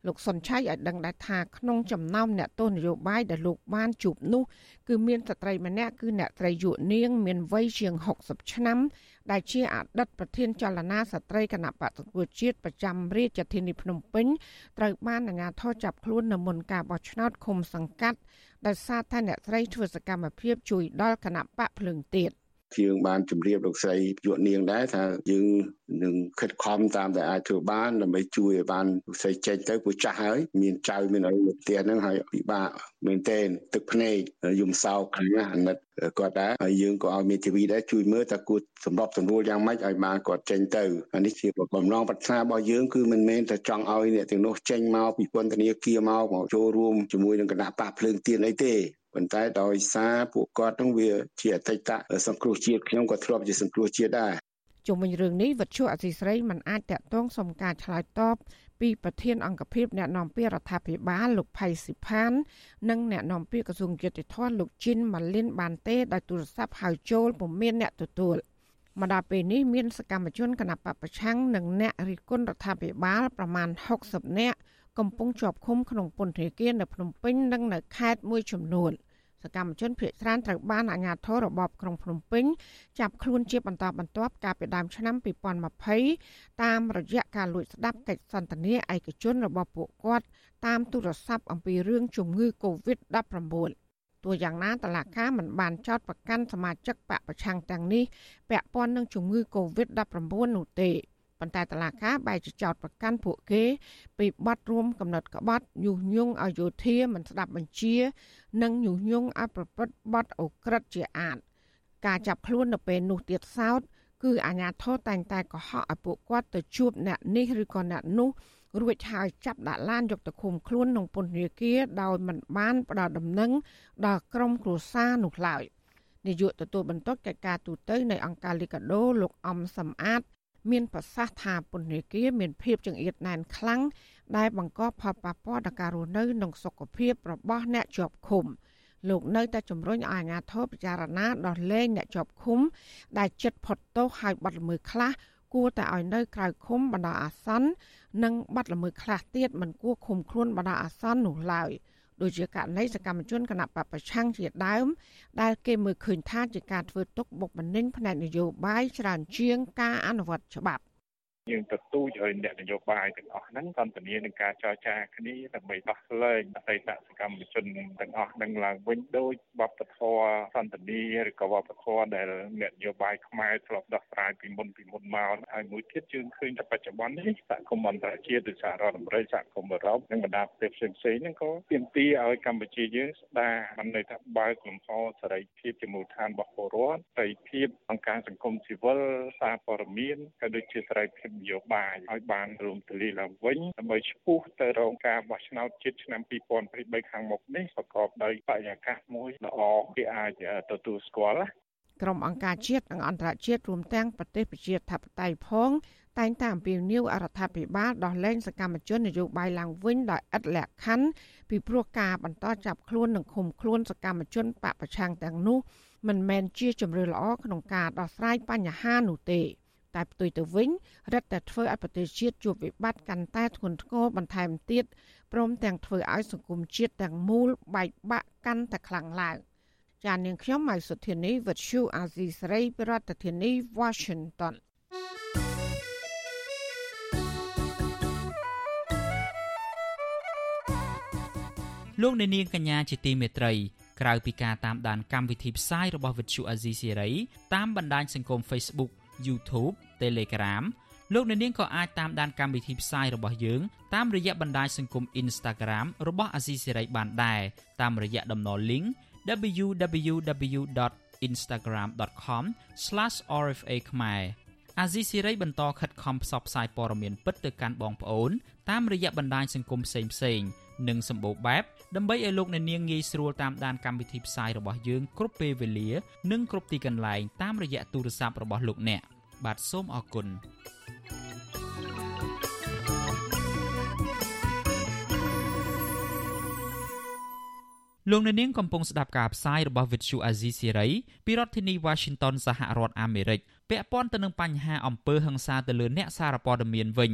លោកសុនឆៃឲ្យដឹងដែរថាក្នុងចំណោមអ្នកទស្សនយោបាយដែលលោកបានជួបនោះគឺមានស្ត្រីម្នាក់គឺអ្នកត្រីយុនាង មានវ័យជាង60ឆ្នាំដែលជាអតីតប្រធានចលនាស្ត្រីគណៈបកសង្គ្រោះជាតិប្រចាំរាជធានីភ្នំពេញត្រូវបានអាជ្ញាធរចាប់ខ្លួននៅមុនការបោះឆ្នោតឃុំសង្កាត់ដោយសារតែអ្នកស្រីធ្វើសកម្មភាពជួយដល់គណៈបកភ្លើងទៀត។ យើងបានជម្រាបលោកស្រីយុវនាងដែរថាយើងនឹងខិតខំតាមដែលអាចធ្វើបានដើម្បីជួយឲ្យបានលោកស្រីចេញទៅព្រោះចាស់ហើយមានចៅមានអីនៅផ្ទះហ្នឹងហើយពិបាកមែនទែនទឹកភ្នែកយំសោកខ្លាំងណាស់អាណិតគាត់ដែរហើយយើងក៏ឲ្យមេធាវីដែរជួយមើលថាគួរសម្របសម្រួលយ៉ាងម៉េចឲ្យបានគាត់ចេញទៅអានេះជាបំណងប្រាថ្នារបស់យើងគឺមិនមែនតែចង់ឲ្យអ្នកទាំងនោះចេញមកពីពន្ធនាគារមកមកចូលរួមជាមួយនឹងគណៈបកភ្លើងទៀនអីទេ ប៉ុន្តែដោយសារពួកគាត់នឹងវាជាអតីតសង្គ្រោះជាតិខ្ញុំក៏ធ្លាប់ជាសង្គ្រោះជាតិដែរជុំវិញរឿងនេះវັດឈូអសីស្រីមិនអាចតាក់ទងសុំការឆ្លើយតបពីប្រធានអង្គភិបអ្នកនាំពាក្យរដ្ឋាភិបាលលោកផៃស៊ីផាន និងអ្នកនាំពាក្យក្រសួងយុតិធម៌លោកជីនម៉ាលីនបានទេដោយទូរស័ព្ទហៅចូលពុំមានអ្នកទទួលមកដល់ពេលនេះមានសកម្មជនគណបកប្រឆាំងនិងអ្នករិះគន់រដ្ឋាភិបាលប្រមាណ60នាក់កំពុងជាប់ឃុំក្នុងពន្ធនាគារនៅភ្នំពេញនិងនៅខេត្តមួយចំនួន។ សកម្មជនភៀសច្រើនត្រូវបានអាជ្ញាធររបបក្រុងភ្នំពេញចាប់ខ្លួនជាបន្តបន្ទាប់កាលពីដើមឆ្នាំ2020តាមរយៈការលួចស្ដាប់កិច្ចសន្ទនាឯកជនរបស់ពួកគាត់តាមទូរស័ព្ទអំពីរឿងជំងឺ Covid-19 ទោះយ៉ាងណាតឡាកាមិនបានចោទប្រកាន់សមាជិកបកប្រឆាំងទាំងនេះពាក់ព័ន្ធនឹងជំងឺ Covid-19 នោះទេ ប៉ុន្តែតឡាកាបែរជាចោតប្រកាន់ពួកគេពីបទរួមកំណត់ក្បត់ញុះញង់ឲ្យយោធាមិនស្ដាប់បញ្ជា និងញុះញង់ឲ្យប្រព្រឹត្តបទអូក្រិដ្ឋជាអាតការចាប់ខ្លួននៅពេលនោះទៀតសោតគឺអាញាធរតែងតែកុហកឲ្យពួកគាត់ទៅជួបអ្នកនេះឬក៏អ្នកនោះរួចហើយចាប់ដាក់ឡានយកទៅឃុំខ្លួនក្នុងពន្ធនាគារដោយមិនបានផ្ដល់ដំណឹងដល់ក្រុមគ្រួសារនោះឡើយនាយកទទួលបន្ទុកកិច្ចការទូតនៃអង្គការលីកាដូលោកអំសំអាត មានប្រសាសន៍ថាពន្ធនាគារមានភាពចង្អៀតណែនខ្លាំងដែលបង្កផលប៉ះពាល់ដល់ការរស់នៅនិងសុខភាពរបស់អ្នកជាប់ឃុំលោកនៅតែជំរុញឲ្យអាជ្ញាធរពិចារណាដោះលែងអ្នកជាប់ឃុំ ដែលចិត្តផុតទោសហើយបាត់ល្មើសខ្លះគួរតែឲ្យនៅក្រៅឃុំបណ្ដោះអាសន្ននិងបាត់ល្មើសខ្លះទៀតមិនគួរឃុំខ្លួនបណ្ដោះអាសន្ននោះឡើយ។ ដូចជាករណីសកម្មជនគណៈបពប្រឆាំងជាដើម ដែលគេមើលឃើញថាជាការធ្វើទុកបុកម្នេញផ្នែកនយោបាយច្រើនជាងការអនុវត្តច្បាប់ យើងទទូចឲ្យអ្នកនយោបាយទាំងអស់ហ្នឹងសន្ទនានឹងការចរចាគ្នាដើម្បីដោះលែងអតីតសកម្មជនទាំងអស់ហ្នឹងឡើងវិញដោយវប្បធម៌សន្ទនាឬក៏វប្បធម៌ដែលអ្នកនយោបាយខ្មែរធ្លាប់ដោះស្រាយពីមុនពីមុនមកហើយមួយទៀតយើងឃើញថាបច្ចុប្បន្ននេះសហគមន៍អន្តរជាតិដូចសហរដ្ឋអាមេរិកសហគមន៍អឺរ៉ុបនិងបណ្ដាប្រទេសផ្សេងៗហ្នឹងក៏ទាមទារឲ្យកម្ពុជាយើងស្ដារបានន័យថាបើកលំហសេរីភាពជាមូលដ្ឋានរបស់ពលរដ្ឋសេរីភាពអង្គការសង្គមស៊ីវិលសារព័ត៌មានក៏ដូចជាសេរីភាពនយោបាយឲ្យបានរួមទលាឡើងវិញដើម្បីឈ្មោះទៅរកការបោះឆ្នោតជាតិឆ្នាំ2023ខាងមុខនេះប្រកបដោយបរិយាកាសមួយល្អគេអាចទទួលស្គាល់ក្រុមអង្គការជាតិនិងអន្តរជាតិរួមទាំងប្រទេសប្រជាធិបតេយ្យផង តែងតែអំពាវនាវអរដ្ឋាភិបាលដោះលែងសកម្មជននយោបាយឡើងវិញដោយឥតលក្ខខណ្ឌពីព្រោះការបន្តចាប់ខ្លួននិងឃុំខ្លួនសកម្មជនបពប្រឆាំងទាំងនោះមិនមែនជាជំរឿល្អក្នុងការដោះស្រាយបញ្ហានោះទេ តែផ្ទុយទៅវិញរឹតតែធ្វើឲ្យប្រទេសជាតិជួបវិបត្តិកាន់តែធ្ងន់ធ្ងរបន្ថែមទៀតព្រមទាំងធ្វើឲ្យសង្គមជាតិទាំងមូលបែកបាក់កាន់តែខ្លាំងឡើងចាននាងខ្ញុំម៉ៃសុធានីវិទ្យុអាស៊ីសេរីប្រធានាធិបតី Washington លោកអ្នកនាងកញ្ញាជាទីមេត្រីក្រៅពីការតាមដានកម្មវិធីផ្សាយរបស់វិទ្យុអាស៊ីសេរីតាមបណ្ដាញសង្គម Facebook YouTube Telegram លោកអ្នកនាងក៏អាចតាមដានកម្មវិធីផ្សាយរបស់យើងតាមរយៈបណ្ដាញសង្គម Instagram របស់អាស៊ីសេរីបានដែរតាមរយៈតំណ link www.instagram.com/rfa ខ្មែរអាស៊ីសេរីបន្តខិតខំផ្សព្វផ្សាយព័ត៌មានពិតទៅកាន់បងប្អូនតាមរយៈបណ្ដាញសង្គមផ្សេងៗ និងសម្បូរបែបដើម្បីឲ្យលោកអ្នកនាងងាយស្រួលតាមដានកម្មវិធីផ្សាយរបស់យើងគ្រប់ពេលវេលា និងគ្រប់ទីកន្លែងតាមរយៈទូរស័ព្ទរបស់លោកអ្នកបាទសូមអរគុណលោកអ្នកនាងកំពុងស្ដាប់ការផ្សាយរបស់ Vuthu Azizi Siri ពីរដ្ឋធានី Washington សហរដ្ឋអាមេរិកពាក់ព័ន្ធទៅនឹងបញ្ហាអំពើហិង្សាទៅលើអ្នកសារព័ត៌មានវិញ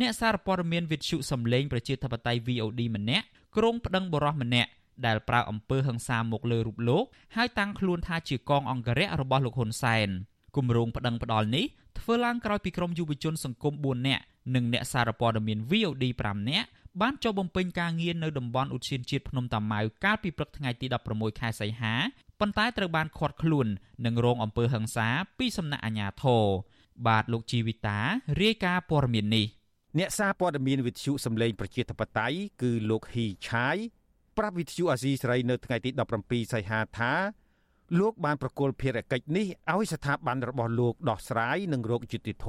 អ្នកសារព័ត៌មាន Vuthu សំឡេងប្រជាធិបតេយ្យ VOD ម្នាក់ក្រុងប្តឹងបរិះម្នាក់ដែលប្រើអំពើហិង្សាមកលើរូបលោកហើយតាំងខ្លួនថាជាកងអង្គរៈរបស់លោកហ៊ុនសែនគម្រោងប្តឹងផ្ដាល់នេះធ្វើឡើងក្រោយពីក្រុមយុវជនសង្គម4នាក់និងអ្នកសារព័ត៌មាន VOD 5នាក់បានចុះបំពេញការងារនៅតំបន់ឧទ្យានជាតិភ្នំតាម៉ៅកាលពីព្រឹកថ្ងៃទី16ខែសីហាប៉ុន្តែត្រូវបានឃាត់ខ្លួននិងរងអំពើហិង្សាពីសំណាក់អាជ្ញាធរបាទលោកជីវិតារាយការណ៍ព័ត៌មាននេះ អ្នកសារព័ត៌មានវិទ្យុសម្លេងប្រជាធិបតេយ្យគឺលោកហ៊ីឆាយប្រាប់វិទ្យុអាស៊ីសេរីនៅថ្ងៃទី17សីហាថាលោកបានប្រគល់ភារកិច្ចនេះឲ្យស្ថាប័នរបស់លោកដោះស្រាយនិងរោគយុតិធធ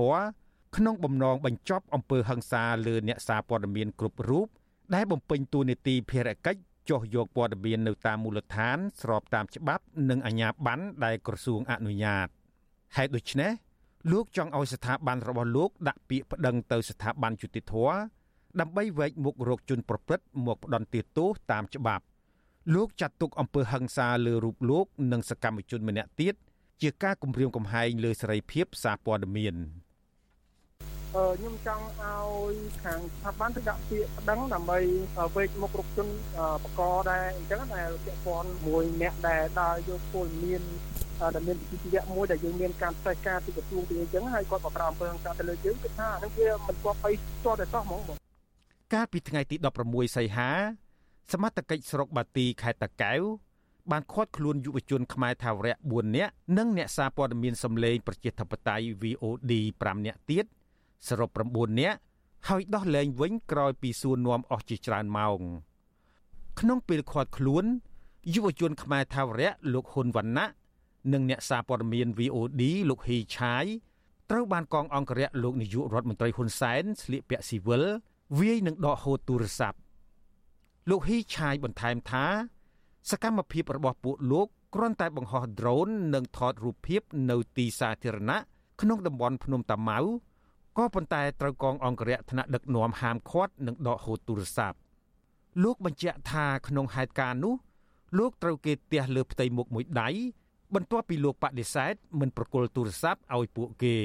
ក្នុងបំណងបញ្ចប់អំពើហិង្សាលើអ្នកសារព័ត៌មានគ្រប់រូបដែលបំពេញតួនាទីភារកិច្ចចុះយកព័ត៌មាននៅតាមមូលដ្ឋានស្របតាមច្បាប់និងអាជ្ញាប័ណ្ណដែលក្រសួងអនុញ្ញាតហេតុដូច្នេះ លោកចង់ឲ្យស្ថាប័នរបស់លោកដាក់ពាក្យប្តឹងទៅស្ថាប័នយុតិធធដើម្បីវែកមុខរោគជនប្រព្រឹត្តមកផ្ដន់ទោសតាមច្បាប់លោកចាត់ទុកអំពើហិង្សាលើរូបលោកនិងសកម្មជនម្នាក់ទៀតជាការគំរាមកំហែងលើសេរីភាពសារព័ត៌មានខ្ញុំចង់ឲ្យខាងស្ថាប័នទៅដាក់ពាក្យប្តឹងដើម្បីវេកមុខរុកជនបកដែរអញ្ចឹងដែលពាក់ព័ន្ធមួយអ្នកដែលដើរយកពលមាន ដែលមានវិជ្ជាមួយដែលយើងមានការផ្សេងការពីក្រសួងពីអញ្ចឹងហើយគាត់បប្រាអំពើហិង្សាទៅលើយើងគឺថាហ្នឹងវាមិនគួរបីស្ទាល់តែសោះហ្មងបងកាលពីថ្ងៃទី16សីហា សមត្ថកិច្ចស្រុកបាទីខេត្តតាកែវបានឃាត់ខ្លួនយុវជនខ្មែរថាវរៈ4នាក់និងអ្នកសារព័ត៌មានសម្លេងប្រជាធិបតេយ្យ VOD 5នាក់ទៀតសរុប9នាក់ហើយដោះលែងវិញក្រោយពីសួរនាំអស់ជាច្រើនម៉ោងក្នុងពេលឃាត់ខ្លួនយុវជនខ្មែរថាវរៈលោកហ៊ុនវណ្ណៈ និងអ្នកសារព័ត៌មាន VOD លោកហ៊ីឆាយត្រូវបានកងអង្គរៈលោកនាយករដ្ឋមន្ត្រីហ៊ុនសែនស្លៀកពាក់ស៊ីវិលវាយនឹងដកហូតទូរស័ព្ទលោកហ៊ីឆាយបន្ថែមថា សកម្មភាពរបស់ពួកលោកគ្រាន់តែបង្ហោះ drone និងថតរូបភាពនៅទីសាធារណៈក្នុងតំបន់ភ្នំតាម៉ៅក៏ប៉ុន្តែត្រូវកងអង្គរៈថ្នាក់ដឹកនាំហាមឃាត់និងដកហូតទូរស័ព្ទលោកបញ្ជាក់ថាក្នុងហេតុការណ៍នោះ លោកត្រូវគេទះលើផ្ទៃមុខមួយដៃ បន្ទាប់ពីលោកបដិសេធមិនប្រគល់ទូរស័ព្ទឲ្យពួកគេ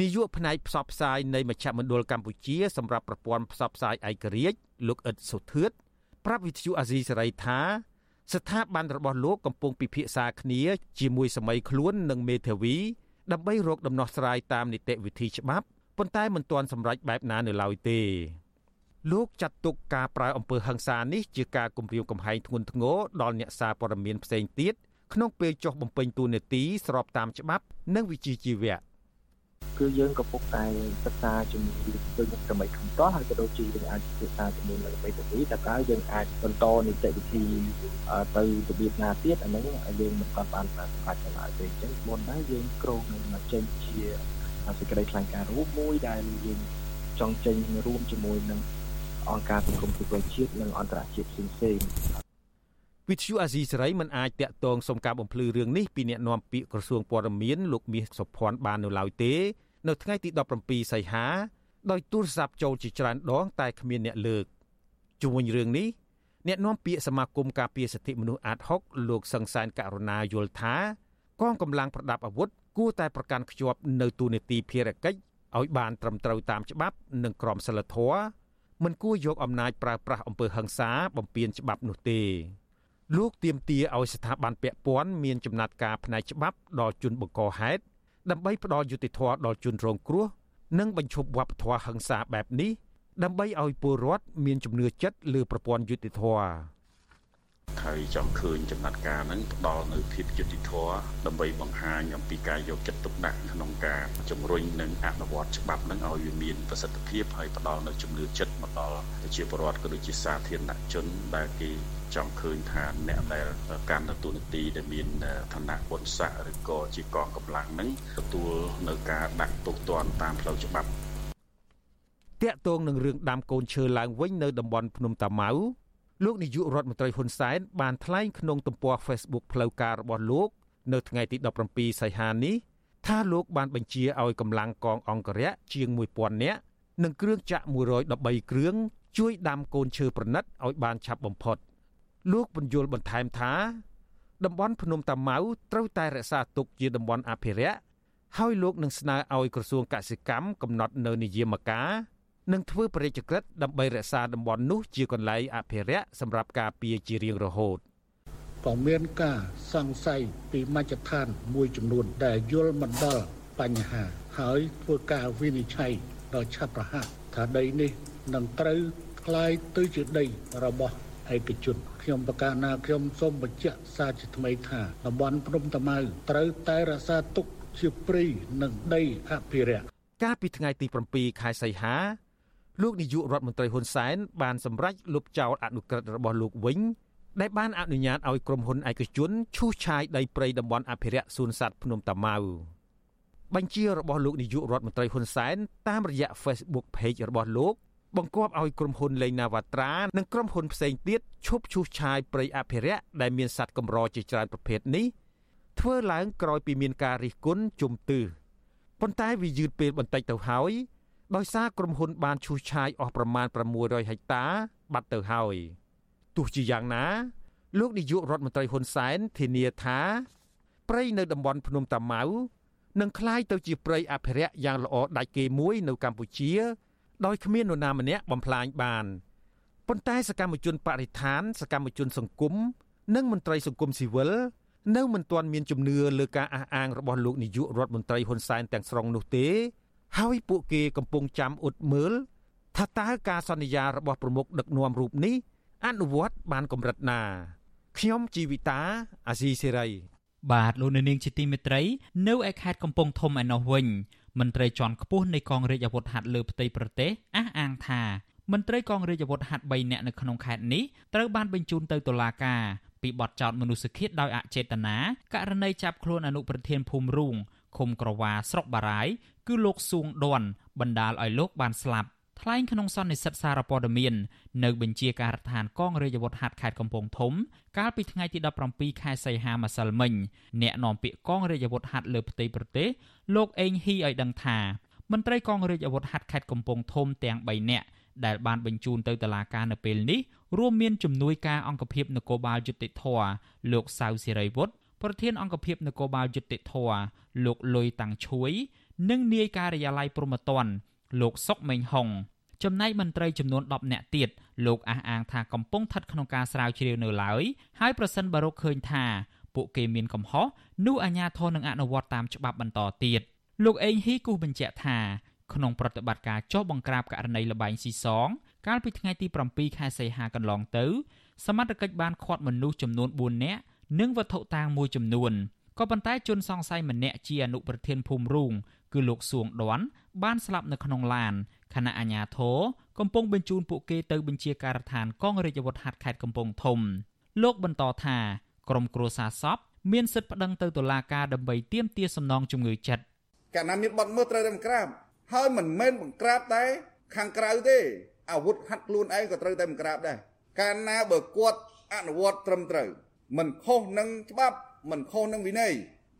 នាយកផ្នែកផ្សព្វផ្សាយនៃមជ្ឈមណ្ឌលកម្ពុជាសម្រាប់ប្រព័ន្ធផ្សព្វផ្សាយឯករាជ្យលោកអ៊ិតសុធឿតប្រាប់វិទ្យុអាស៊ីសេរីថា ស្ថាប័នរបស់លោកកំពុងពិភាក្សាគ្នា ជាមួយសម័យខ្លួននិងមេធាវី ដើម្បីរកដំណោះស្រាយតាមនីតិវិធីច្បាប់ប៉ុន្តែមិនទាន់សម្រេចបែបណានៅឡើយទេលោកចាត់ទុកការប្រើអំពើហិង្សានេះជាការគំរាមកំហែងធ្ងន់ធ្ងរដល់អ្នកសារព័ត៌មានផ្សេងទៀត ក្នុងពេលចុះបំពេញតួនាទីស្របតាមច្បាប់ និងវិជ្ជាជីវៈគឺយើងក៏ពុកតែសិក្សាជាមួយដូចសម័យខាងតោះហើយក៏ដូចជាយើងអាចសិក្សាជាមួយនឹងបេតិកភណ្ឌតែក៏យើងអាចបន្តនីតិវិធីទៅរបៀបណាទៀតអាហ្នឹងយើងមិនទាន់បានសម្រេចឡើយទេអញ្ចឹងមុនដែរយើងក្រងនឹងចេញជាសេចក្តីថ្លែងការណ៍រួមមួយដែលយើងចង់ចេញរួមជាមួយនឹងអង្គការសង្គមស៊ីវិលជាតិនិងអន្តរជាតិផ្សេងៗ វិទ្យុអាស៊ីសេរីមិនអាចតាក់ទងសុំការបំភ្លឺរឿងនេះពីអ្នកនាំពាក្យក្រសួងព័ត៌មានលោកមាសសុភ័ណ្ឌបាននៅឡើយទេនៅថ្ងៃទី17សីហាដោយទូរស័ព្ទចូលជាច្រើនដងតែគ្មានអ្នកលើកជុំវិញរឿងនេះអ្នកនាំពាក្យសមាគមការពារសិទ្ធិមនុស្សអាត60លោកសង្សានករណាយល់ថាកងកម្លាំងប្រដាប់អាវុធគួរតែប្រកាន់ខ្ជាប់នៅទូនីតិភារកិច្ចឲ្យបានត្រឹមត្រូវតាមច្បាប់និងក្រមសីលធម៌មិនគួរយកអំណាចប្រើប្រាស់អំពើហិង្សាបំពានច្បាប់នោះទេ លោកទៀមទាឲ្យស្ថាប័នពាក់ព័ន្ធមានចំណាត់ការផ្នែកច្បាប់ដល់ជនបង្កហេតុដើម្បីផ្ដល់យុត្តិធម៌ដល់ជនរងគ្រោះនិងបញ្ឈប់វប្បធម៌ហិង្សាបែបនេះដើម្បីឲ្យពលរដ្ឋមានជំនឿចិត្តលើប្រព័ន្ធយុត្តិធម៌ ហើយចង់ឃើញចំណាត់ការហ្នឹងផ្ដល់នៅភាពយុត្តិធម៌ដើម្បីបង្ហាញអំពីការយកចិត្តទុកដាក់ក្នុងការជំរុញនិងអនុវត្តច្បាប់ហ្នឹងឲ្យវាមានប្រសិទ្ធភាពហើយផ្ដល់នៅជំនឿចិត្តមកដល់ប្រជាពលរដ្ឋក៏ដូចជាសាធារណជនដែលគេចង់ឃើញថាអ្នកដែលកាន់ទទួលនីតិដែលមានឋានៈបុណ្យស័ក្តិឬក៏ជាកងកម្លាំងហ្នឹងទទួលនៅការដាក់ទោសទណ្ឌតាមផ្លូវច្បាប់តាក់ទងនឹងរឿងដាំកូនឈើឡើងវិញនៅតំបន់ភ្នំតាម៉ៅ លោកនាយករដ្ឋមន្ត្រីហ៊ុនសែនបានថ្លែងក្នុងទំព័រ Facebook ផ្លូវការរបស់លោក នៅថ្ងៃទី17សីហានេះថាលោកបានបញ្ជាឲ្យកម្លាំងកងអង្គរៈជាង1000នាក់និងគ្រឿងចាក់113គ្រឿងជួយដាំកូនឈើប្រណិតឲ្យបានឆាប់បំផុត លោកបញ្យលបន្ថែមថា តំបន់ភ្នំតាម៉ៅត្រូវតែរក្សាទុកជាតំបន់អភិរក្សហើយលោកនឹងស្នើឲ្យក្រសួងកសិកម្មកំណត់នៅនិយមការ និងធ្វើបរិយាក្រិតដើម្បីរក្សាតំបន់នោះជាកន្លែងអភិរក្សសម្រាប់ការពារជារៀងរហូតក៏មានការសង្ស័យពីមជ្ឈដ្ឋានមួយចំនួនដែលយល់មិនដល់បញ្ហា ហើយធ្វើការវិនិច្ឆ័យដល់ឆាប់រហ័សថាដីនេះនឹងត្រូវក្លាយទៅជាដីរបស់ឯកជនខ្ញុំប្រកាសណាខ្ញុំសូមបញ្ជាក់សារជាថ្មីថាតំបន់ព្រំតាម៉ៅត្រូវតែរក្សាទុកជាព្រៃនិងដីអភិរក្សកាលពីថ្ងៃទី7ខែសីហា លោកនាយករដ្ឋមន្ត្រីហ៊ុនសែនបានសម្រេចលុបចោលអនុក្រឹត្យរបស់លោកវិញដែលបានអនុញ្ញាតឲ្យក្រុមហ៊ុនឯកជនឈូសឆាយដីព្រៃតំបន់អភិរក្សសួនសត្វភ្នំតាម៉ៅបញ្ជារបស់លោកនាយករដ្ឋមន្ត្រីហ៊ុនសែនតាមរយៈ Facebook Page របស់លោកបង្គាប់ឲ្យក្រុមហ៊ុនលេងណាវត្រានិងក្រុមហ៊ុនផ្សេងទៀតឈប់ឈូសឆាយព្រៃអភិរក្សដែលមានសត្វកម្រជាច្រើនប្រភេទនេះធ្វើឡើងក្រោយពីមានការរិះគន់ជុំទិសប៉ុន្តែវាយឺតពេលបន្តិចទៅហើយ ដោយសារក្រុមហ៊ុនបានឈូសឆាយអស់ប្រមាណ600ហិកតាបាត់ទៅហើយទោះជាយ៉ាងណា លោកនាយករដ្ឋមន្ត្រីហ៊ុនសែនធានាថាព្រៃនៅតំបន់ភ្នំតាម៉ៅនឹងคล้ายទៅជាព្រៃអភិរក្សយ៉ាងល្អដាច់គេមួយនៅកម្ពុជា ដោយគ្មាននរណាម្នាក់បំផ្លាញបានប៉ុន្តែសកម្មជនបរិស្ថាន សកម្មជនសង្គមនិងមន្ត្រីសង្គមស៊ីវិលនៅមិនទាន់មានជំនឿលើការអះអាងរបស់លោកនាយករដ្ឋមន្ត្រីហ៊ុនសែនទាំងស្រុងនោះទេ ហើយពួកគេកំពុងចាំអ៊ុតមើលថាតើការសន្យារបស់ប្រមុខដឹកនាំរូបនេះអនុវត្តបានកម្រិតណាខ្ញុំជីវិតាអាស៊ីសេរីបាទលោកនាងជាទីមេត្រី នៅឯខេត្តកំពង់ធំឯណោះវិញមន្ត្រីជាន់ខ្ពស់នៃកងរាជអាវុធហត្ថលើផ្ទៃប្រទេសអះអាងថាមន្ត្រីកងរាជអាវុធហត្ថ3នាក់នៅក្នុងខេត្តនេះត្រូវបានបញ្ជូនទៅតុលាការពីបទចោទមនុស្សឃាតដោយអចេតនាករណីចាប់ខ្លួនអនុប្រធានភូមិរូងឃុំក្រវ៉ាស្រុកបារាយ គឺលោកសួងដួនបណ្ដាលឲ្យលោកបានស្លាប់ថ្លែងក្នុងសន្និសីទសារព័ត៌មាននៅបញ្ជាការដ្ឋានកងរាជអាវុធហត្ថខេត្តកំពង់ធំ កាលពីថ្ងៃទី17ខែសីហាម្សិលមិញអ្នកនាំពាក្យកងរាជអាវុធហត្ថលើផ្ទៃប្រទេសលោកអេងហ៊ីឲ្យដឹងថាមន្ត្រីកងរាជអាវុធហត្ថខេត្តកំពង់ធំទាំង3នាក់ដែលបានបញ្ជូនទៅតុលាការនៅពេលនេះរួមមានជំនួយការអង្គភាពនគរបាលយុតិធធលោកសៅសិរីវុឌ្ឍប្រធានអង្គភាពនគរបាលយុតិធធលោកលុយតាំងឈួយ និងនាយការិយាល័យព្រហ្មទណ្ឌលោកសុកមេងហុងចំណែកមន្ត្រីចំនួន10នាក់ទៀតលោកអះអាងថាកំពុងស្ថិតក្នុងការស្រាវជ្រាវនៅឡើយហើយប្រសិនបើរកឃើញថាពួកគេមានកំហុសនោះអាជ្ញាធរនឹងអនុវត្តតាមច្បាប់បន្តទៀតលោកអេងហ៊ីគូបញ្ជាក់ថាក្នុងប្រតិបត្តិការចុះបង្ក្រាបករណីលបែងស៊ីសង កាលពីថ្ងៃទី7ខែសីហាកន្លងទៅសមត្ថកិច្ចបានឃាត់មនុស្សចំនួន4នាក់និងវត្ថុតាងមួយចំនួនក៏ប៉ុន្តែជនសង្ស័យម្នាក់ជាអនុប្រធានភូមិរូង គឺលោកសួងដន់បានស្លាប់នៅក្នុងឡានខណៈអាជ្ញាធរកំពុងបញ្ជូនពួកគេទៅបញ្ជាការដ្ឋានកងរាជអាវុធហត្ថខេត្តកំពង់ធំ លោកបន្តថាក្រុមគ្រួសារសពមានសិទ្ធិប្តឹងទៅតុលាការដើម្បីទាមទារសំណងជំងឺចិត្តកាលណាមានបទមើលត្រូវតែបង្ក្រាបហើយមិនមែនបង្ក្រាបតែខាងក្រៅទេអាវុធហាត់ខ្លួនឯងក៏ត្រូវតែបង្ក្រាបដែរកាលណាបើគាត់អនុវត្តត្រឹមត្រូវមិនខុសនឹងច្បាប់មិនខុសនឹងវិន័យ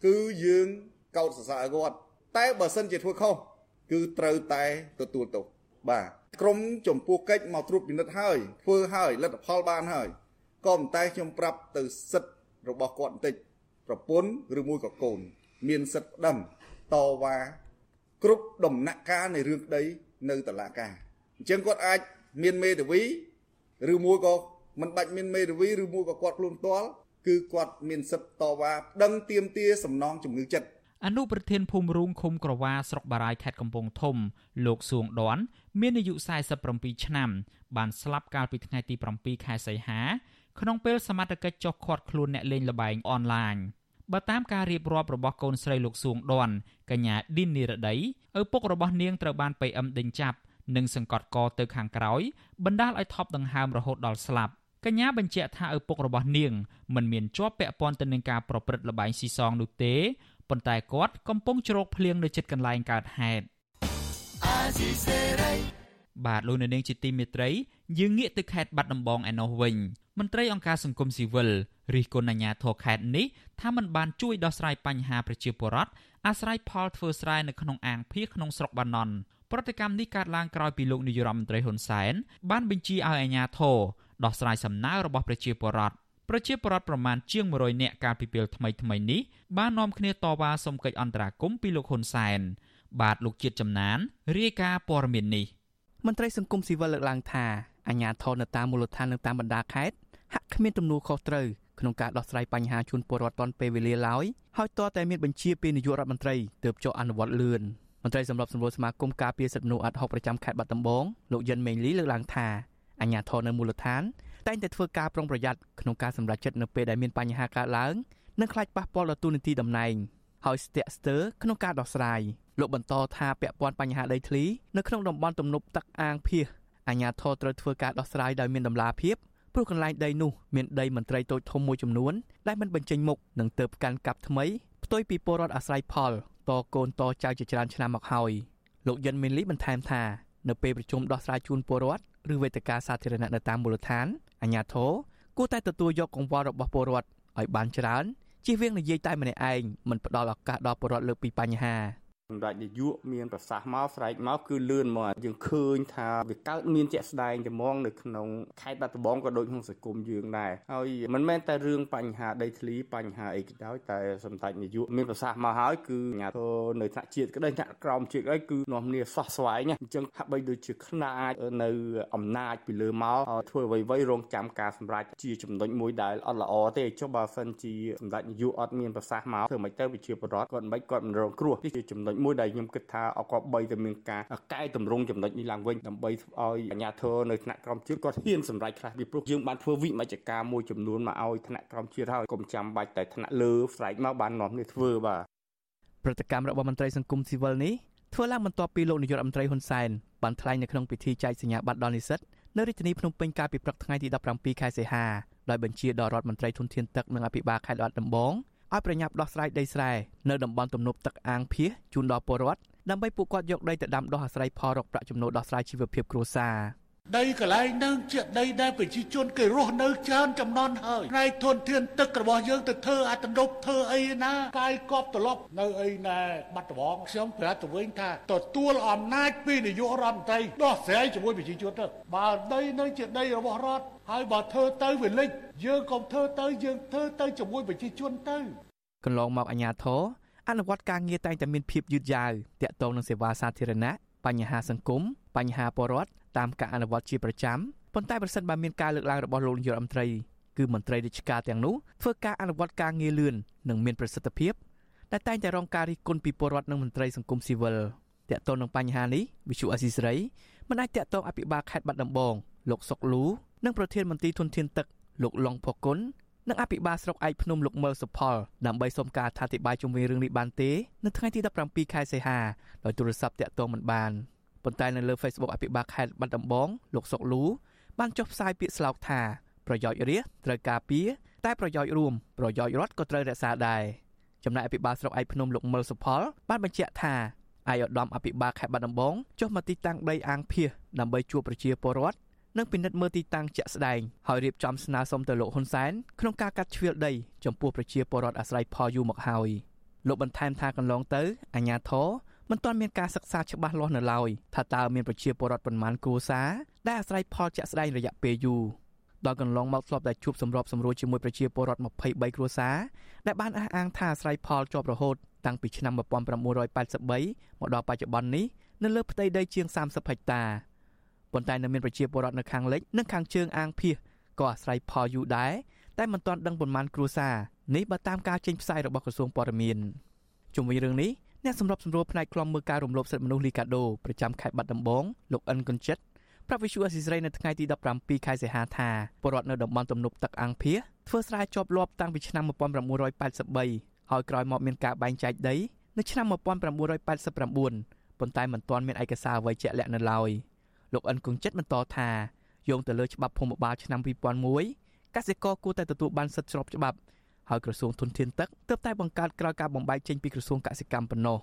គឺយើងកោតសរសើរគាត់ តែបើសិនជាធ្វើខុសគឺត្រូវតែទទួលទោសបាទក្រមចំពោះកិច្ចមកត្រួតពិនិត្យហើយធ្វើហើយលទ្ធផលបានហើយក៏ប៉ុន្តែខ្ញុំប្រាប់ទៅសិទ្ធិរបស់គាត់បន្តិចប្រពន្ធឬមួយក៏កូន មានសិទ្ធិដឹងតវ៉ាគ្រប់ដំណាក់កាលនៃរឿងក្តីនៅតុលាការអញ្ចឹងគាត់អាចមានមេធាវីឬមួយក៏មិនបាច់មានមេធាវីឬមួយក៏គាត់ខ្លួនផ្ទាល់គឺគាត់មានសិទ្ធិតវ៉ាដឹងទៀមទាសំណងជំងឺចិត្ត អនុប្រធានភូមិរូងឃុំក្រវ៉ាស្រុកបារាយខេត្តកំពង់ធំ លោកសួងដន មានអាយុ47ឆ្នាំ បានស្លាប់កាលពីថ្ងៃទី7ខែសីហា ក្នុងពេលសមត្ថកិច្ចចុះឃាត់ខ្លួនអ្នកលេងល្បែងអនឡាញបើតាមការរៀបរាប់របស់កូនស្រីលោកសួងដនកញ្ញាឌីននីរដីឪពុករបស់នាងត្រូវបាន PM ដេញចាប់និងសង្កត់កទៅខាងក្រោយបណ្ដាលឲ្យថប់ដង្ហើមរហូតដល់ស្លាប់កញ្ញាបញ្ជាក់ថាឪពុករបស់នាងមិនមានជាប់ពាក់ព័ន្ធទៅនឹងការប្រព្រឹត្តល្បែងស៊ីសងនោះទេ ប៉ុន្តែគាត់កំពុងជ្រោកភ្លៀងនៅជិតកន្លែងកើតហេតុបាទលោកនៅនាងជាទីមេត្រីយើងងាកទៅខេត្តបាត់ដំបងឯណោះវិញមន្ត្រីអង្គការសង្គមស៊ីវិលរិះគន់អាជ្ញាធរខេត្តនេះថាมันបានជួយដោះស្រាយបញ្ហាប្រជាពលរដ្ឋអាស្រ័យផលធ្វើស្រែនៅក្នុងអាងភៀសក្នុងស្រុកបាណន់ប្រតិកម្មនេះកើតឡើងក្រោយពីលោកនាយរដ្ឋមន្ត្រីហ៊ុនសែនបានបញ្ជាឲ្យអាជ្ញាធរដោះស្រាយសំណើរបស់ប្រជាពលរដ្ឋ ប្រជាពលរដ្ឋប្រមាណជាង100នាក់កាលពីពេលថ្មីថ្មីនេះបាននាំគ្នាតវ៉ាសុំកិច្ចអន្តរាគមន៍ពីលោកហ៊ុនសែនបាទលោកជាតិចំណានរាយការណ៍ព័ត៌មាននេះមន្ត្រីសង្គមស៊ីវិលលើកឡើងថាអាជ្ញាធរនៅតាមមូលដ្ឋាននិងតាមបណ្ដាខេត្តហាក់គ្មានទំនួលខុសត្រូវក្នុងការដោះស្រាយបញ្ហាជូនពលរដ្ឋទាន់ពេលវេលាឡើយហើយតតែមានបញ្ជាពីនាយករដ្ឋមន្ត្រីទើបចុះអនុវត្តលឿនមន្ត្រីសម្របសម្រួលសមាគមការពារសិទ្ធិមនុស្សអាត់ហុកប្រចាំខេត្តបាត់ដំបងលោកយិនមេងលីលើកឡើងថាអាជ្ញាធរនៅមូលដ្ឋាន តែងតែធ្វើការប្រុងប្រយ័ត្នក្នុងការសម្រេចចិត្តនៅពេលដែលមានបញ្ហាកើតឡើងនិងខ្លាចប៉ះពាល់ដល់ទូនាទីតំណែងហើយស្ទាក់ស្ទើរក្នុងការដោះស្រាយលោកបន្តថាពាក់ព័ន្ធបញ្ហាដីធ្លីនៅក្នុងតំបន់ទំនប់ទឹកអាងភៀសអាជ្ញាធរត្រូវធ្វើការដោះស្រាយដោយមានដំណាភាពព្រោះកន្លែងដីនោះមានដីមន្ត្រីតូចធំមួយចំនួនដែលមិនបញ្ចេញមុខនិងទៅកាន់កាប់ថ្មីផ្ទុយពីពលរដ្ឋអាស្រ័យផលតកូនតចៅជាច្រើនឆ្នាំមកហើយលោកយិនមីនលីបន្ថែមថា នៅពេលប្រជុំដោះស្រាយជូនពលរដ្ឋឬវេទិកាសាធារណៈនៅតាមមូលដ្ឋានអាជ្ញាធរគួរតែទទួលយកកង្វល់របស់ពលរដ្ឋឲ្យបានច្រើនជៀសវាងនិយាយតែម្នាក់ឯងមិនផ្ដល់ឱកាសដល់ពលរដ្ឋលើពីបញ្ហា សម្ដេចនាយកមានប្រសាសន៍មកស្រែកមកគឺលឿនមកយើងឃើញថាវាកើតមានជាក់ស្ដែងតែហ្មងនៅក្នុងខេត្តបាត់ដំបងក៏ដូចក្នុងសង្គមយើងដែរហើយមិនមែនតែរឿងបញ្ហាដីធ្លីបញ្ហាអីក៏ដោយតែសម្ដេចនាយកមានប្រសាសន៍មកហើយគឺអាញាធរនៅថ្នាក់ជាតិក្តីថ្នាក់ក្រោមជាតិក្តីគឺនាំគ្នាសោះស្វែងអញ្ចឹងហាក់បីដូចជាខ្នាចនៅអំណាចពីលើមកធ្វើអ្វីៗរងចាំការសម្រេចជាចំណុចមួយដែលអត់ល្អទេចុះបើសិនជាសម្ដេចនាយកអត់មានប្រសាសន៍មកធ្វើមិនទៅវិជាបរដ្ឋគាត់មិនគាត់មិនរងគ្រោះនេះជាចំណុចមួយដែលខ្ញុំគិតថាអកបីតែមានការកែតម្រង់ចំណុចនេះឡើងវិញដើម្បីឲ្យអាជ្ញាធរនៅថ្នាក់ក្រមជាតិគាត់ហ៊ានសម្រេចខ្លះពីព្រោះយើងបានធ្វើវិមជ្ឈការមួយចំនួនមកឲ្យថ្នាក់ក្រមជាតិហើយកុំចាំបាច់តែថ្នាក់លើស្រែកមកបាននាំនេះធ្វើបាទប្រតិកម្មរបស់មន្ត្រីសង្គមស៊ីវិលនេះធ្វើឡើងបន្ទាប់ពីលោកនាយករដ្ឋមន្ត្រីហ៊ុនសែនបានថ្លែងនៅក្នុងពិធីចែកសញ្ញាបត្រដល់និស្សិតនៅរាជធានីភ្នំពេញកាលពីព្រឹកថ្ងៃទី17ខែសីហាដោយបញ្ជាដល់រដ្ឋមន្ត្រីធនធានទឹកនិងអភិបាលខេត្តបាត់ដំបង ឲ្យប្រញាប់ដោះស្រាយដីស្រែនៅតំបន់ទំនប់ទឹកអាងភៀសជូនដល់ពលរដ្ឋដើម្បីពួកគាត់យកដីទៅដាំដុះអាស្រ័យផលរកប្រាក់ចំណូលដោះស្រាយជីវភាពគ្រួសារដីកន្លែងនឹងជាដីដែលប្រជាជនគេរស់នៅច្រើនចំនួនហើយផ្នែកធនធានទឹករបស់យើងទៅធ្វើអាទំនប់ធ្វើអីណាកាយកប់ត្រឡប់នៅអីណែបាត់ដំបងខ្ញុំប្រាប់ទៅវិញថាទទួលអំណាចពីនាយករដ្ឋមន្ត្រីដោះស្រាយជាមួយប្រជាជនទៅបើដីនឹងជាដីរបស់រដ្ឋហើយបើធ្វើទៅវាលិចយើងកុំធ្វើទៅយើងធ្វើទៅជាមួយប្រជាជនទៅ កន្លងមកអាញាធរអនុវត្តការងារតែងតែមានភាពយឺតយ៉ាវតាក់ទងនឹងសេវាសាធារណៈបញ្ហាសង្គមបញ្ហាពលរដ្ឋតាមការអនុវត្តជាប្រចាំប៉ុន្តែប្រសិនបើមានការលើកឡើងរបស់លោកនាយករដ្ឋមន្ត្រីគឺមន្ត្រីរាជការទាំងនោះធ្វើការអនុវត្តការងារលឿននិងមានប្រសិទ្ធភាពតែតែងតែរងការរិះគន់ពីពលរដ្ឋនិងមន្ត្រីសង្គមស៊ីវិលតាក់ទងនឹងបញ្ហានេះវិសុអាស៊ីសេរីមិនអាចតាក់ទងអភិបាលខេត្តបាត់ដំបងលោកសុកលូនិងប្រធានមន្ត្រីធនធានទឹកលោកឡុងផគុន និងអភិបាលស្រុកឯកភ្នំលោកមើលសុផលដើម្បីសុំការអធិប្បាយជុំវិញរឿងនេះបានទេនៅថ្ងៃទី17ខែសីហាដោយទូរស័ព្ទតាក់ទងមិនបានប៉ុន្តែនៅលើ Facebook អភិបាលខេត្តបាត់ដំបងលោកសុកលូបានចុះផ្សាយពាក្យស្លោកថាប្រយោជន៍រាជត្រូវការពារតែប្រយោជន៍រួមប្រយោជន៍រដ្ឋក៏ត្រូវរក្សាដែរចំណែកអភិបាលស្រុកឯកភ្នំលោកមើលសុផលបានបញ្ជាក់ថាអាយឧត្តមអភិបាលខេត្តបាត់ដំបងចុះមកទីតាំងដីអាងភៀសដើម្បីជួបប្រជាពលរដ្ឋ និងពិនិត្យមើលទីតាំងជាក់ស្ដែងហើយរៀបចំស្នើសុំទៅលោកហ៊ុនសែនក្នុងការកាត់ជ្រៀលដីចំពោះប្រជាពលរដ្ឋអាស្រ័យផលយូរមកហើយលោកបន្ថែមថាកន្លងទៅអាជ្ញាធរមិនទាន់មានការសិក្សាច្បាស់លាស់នៅឡើយថាតើមានប្រជាពលរដ្ឋប៉ុន្មានគ្រួសារដែលអាស្រ័យផលជាក់ស្ដែងរយៈពេលយូរដល់កន្លងមកធ្លាប់តែជួបសម្របសម្រួលជាមួយប្រជាពលរដ្ឋ23គ្រួសារដែលបានអះអាងថាអាស្រ័យផលជាប់រហូតតាំងពីឆ្នាំ1983មកដល់បច្ចុប្បន្ននេះនៅលើផ្ទៃដីជាង30ហិកតា ប៉ុន្តែនៅមានប្រជាពលរដ្ឋនៅខាងលិចនិងខាងជើងអាងភៀសក៏អាស្រ័យផលយូរដែរតែមិនទាន់ដឹងប៉ុន្មានគ្រួសារនេះបើតាមការចេញផ្សាយរបស់ក្រសួងព័ត៌មានជុំវិញរឿងនេះអ្នកសម្របសម្រួលផ្នែកខ្លំមើលការរំលោភសិទ្ធិមនុស្សលីកាដូប្រចាំខេត្តបាត់ដំបងលោកអិនកុនចិត្តប្រាប់វិសុអសិរ័យនៅថ្ងៃទី17ខែសីហាថាពលរដ្ឋនៅតំបន់ទំនប់ទឹកអង្គភៀធ្វើស្រែជាប់លាប់តាំងពីឆ្នាំ1983ហើយក្រោយមកមានការបែងចែកដីនៅឆ្នាំ1989ប៉ុន្តែមិនទាន់មានឯកសារអ្វីជាក់លាក់នៅឡើយ លោកអិនគង្ជិតបន្តថាយោងទៅលើច្បាប់ភូមិបាលឆ្នាំ2001កសិករគួរតែទទួលបានសិទ្ធិស្របច្បាប់ហើយក្រសួងធនធានទឹកទើបតែបង្កើតក្រោយការបំបែកចេញពីក្រសួងកសិកម្មប៉ុណ្ណោះ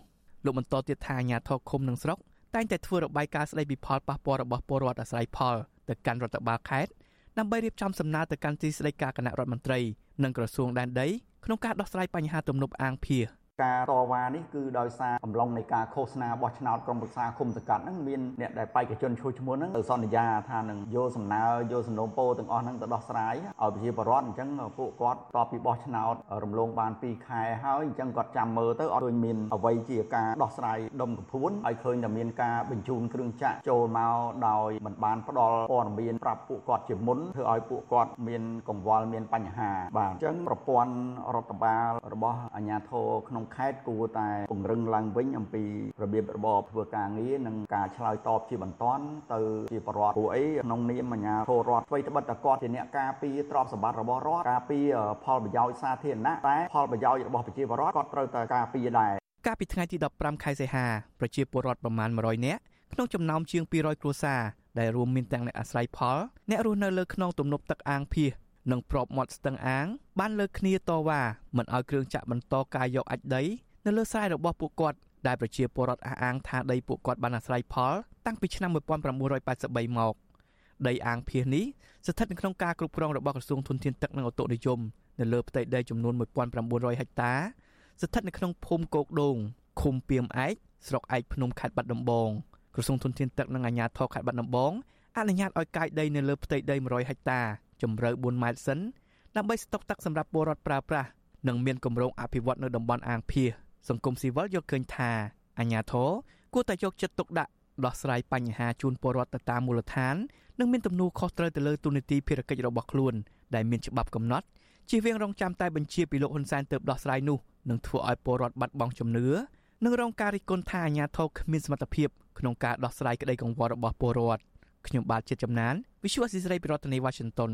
លោកបន្តទៀតថាអាជ្ញាធរឃុំនិងស្រុកតែងតែធ្វើរបាយការណ៍ស្ដីពីផលប៉ះពាល់របស់ពលរដ្ឋអាស្រ័យផលទៅកាន់រដ្ឋបាលខេត្តដើម្បីរៀបចំសំណើទៅកាន់ទីស្តីការគណៈរដ្ឋមន្ត្រីនិងក្រសួងដែនដីក្នុងការដោះស្រាយបញ្ហាទំនប់អាងភៀស ការតវ៉ានេះគឺដោយសារអំឡុងនៃការឃោសនាបោះឆ្នោតក្រុមប្រឹក្សាគុំសង្កាត់ហ្នឹងមានអ្នកដែលបេក្ខជនឈ្មោះឈ្មោះហ្នឹងទៅសន្យាថានឹងយកសំណើយកសំណូមពរទាំងអស់ហ្នឹងទៅដោះស្រាយឲ្យប្រជាពលរដ្ឋអញ្ចឹងពួកគាត់តបពីបោះឆ្នោតរំលងបាន2ខែហើយអញ្ចឹងគាត់ចាំមើលទៅអត់ឃើញមានអ្វីជាការដោះស្រាយដុំកំភួនហើយឃើញតែមានការបញ្ជូនគ្រឿងចាក់ចូលមកដោយមិនបានផ្ដល់ព័ត៌មានប្រាប់ពួកគាត់ជាមុនធ្វើឲ្យពួកគាត់មានកង្វល់មានបញ្ហាបាទអញ្ចឹងប្រព័ន្ធរដ្ឋបាលរបស់អាជ្ញាធរក្នុងខេត្តគួរតែពង្រឹងឡើងវិញអំពីរបៀបរបបធ្វើការងារនិងការឆ្លើយតបជាបន្ទាន់ទៅជាបរដ្ឋព្រោះអីក្នុងនាមអាជ្ញាធររដ្ឋអ្វីត្បិតតែគាត់ជាអ្នកការពារទ្រព្យសម្បត្តិរបស់រដ្ឋការពារផលប្រយោជន៍សាធារណៈតែផលប្រយោជន៍របស់ប្រជាពលរដ្ឋគាត់ត្រូវតែការពារដែរកាលពីថ្ងៃទី15ខែសីហាប្រជាពលរដ្ឋប្រមាណ100នាក់ក្នុងចំណោមជាង200គ្រួសារដែលរួមមានទាំងអ្នកអាស្រ័យផលអ្នករស់នៅលើខ្នងទំនប់ទឹកអាងភៀស និងប្របមាត់ស្ទឹងអាង បានលើកគ្នាតវ៉ាមិនឲ្យគ្រឿងចាក់បន្តការយកអាចដីនៅលើស្រែរបស់ពួកគាត់ដែលប្រជាពលរដ្ឋអះអាងថាដីពួកគាត់បានអាស្រ័យផល តាំងពីឆ្នាំ1983មកដីអាងភៀសនេះស្ថិតនៅក្នុងការគ្រប់គ្រងរបស់ក្រសួងធនធានទឹកនិងអូតូនិយមនៅលើផ្ទៃដីចំនួន1900ហិកតា ស្ថិតនៅក្នុងភូមិគោកដូងឃុំពីមឯកស្រុកឯកភ្នំខេត្តបាត់ដំបងក្រសួងធនធានទឹកនិងអាជ្ញាធរខេត្តបាត់ដំបងអនុញ្ញាតឲ្យកាយដីនៅលើផ្ទៃដី100ហិកតា ជម្រៅ4ម៉ែត្រសិនដើម្បីស្តុកទឹកសម្រាប់ពលរដ្ឋប្រើប្រាស់និងមានគម្រោងអភិវឌ្ឍនៅតំបន់អាងភៀសសង្គមស៊ីវិលយល់ឃើញថាអាញាធរគួរតែយកចិត្តទុកដាក់ដោះស្រាយបញ្ហាជូនពលរដ្ឋទៅតាមមូលដ្ឋាននិងមានទំនួលខុសត្រូវទៅលើទូនីតិភារកិច្ចរបស់ខ្លួនដែលមានច្បាប់កំណត់ជៀសវាងរងចាំតែបញ្ជាពីលោកហ៊ុនសែនទៅដោះស្រាយនោះនឹងធ្វើឲ្យពលរដ្ឋបាត់បង់ជំនឿនិងរងការរិះគន់ថាអាញាធរគ្មានសមត្ថភាពក្នុងការដោះស្រាយក្តីកង្វល់របស់ពលរដ្ឋ ខ្ញុំបាទជាតិចំណាន Visual Assisray ពីរដ្ឋធានី Washington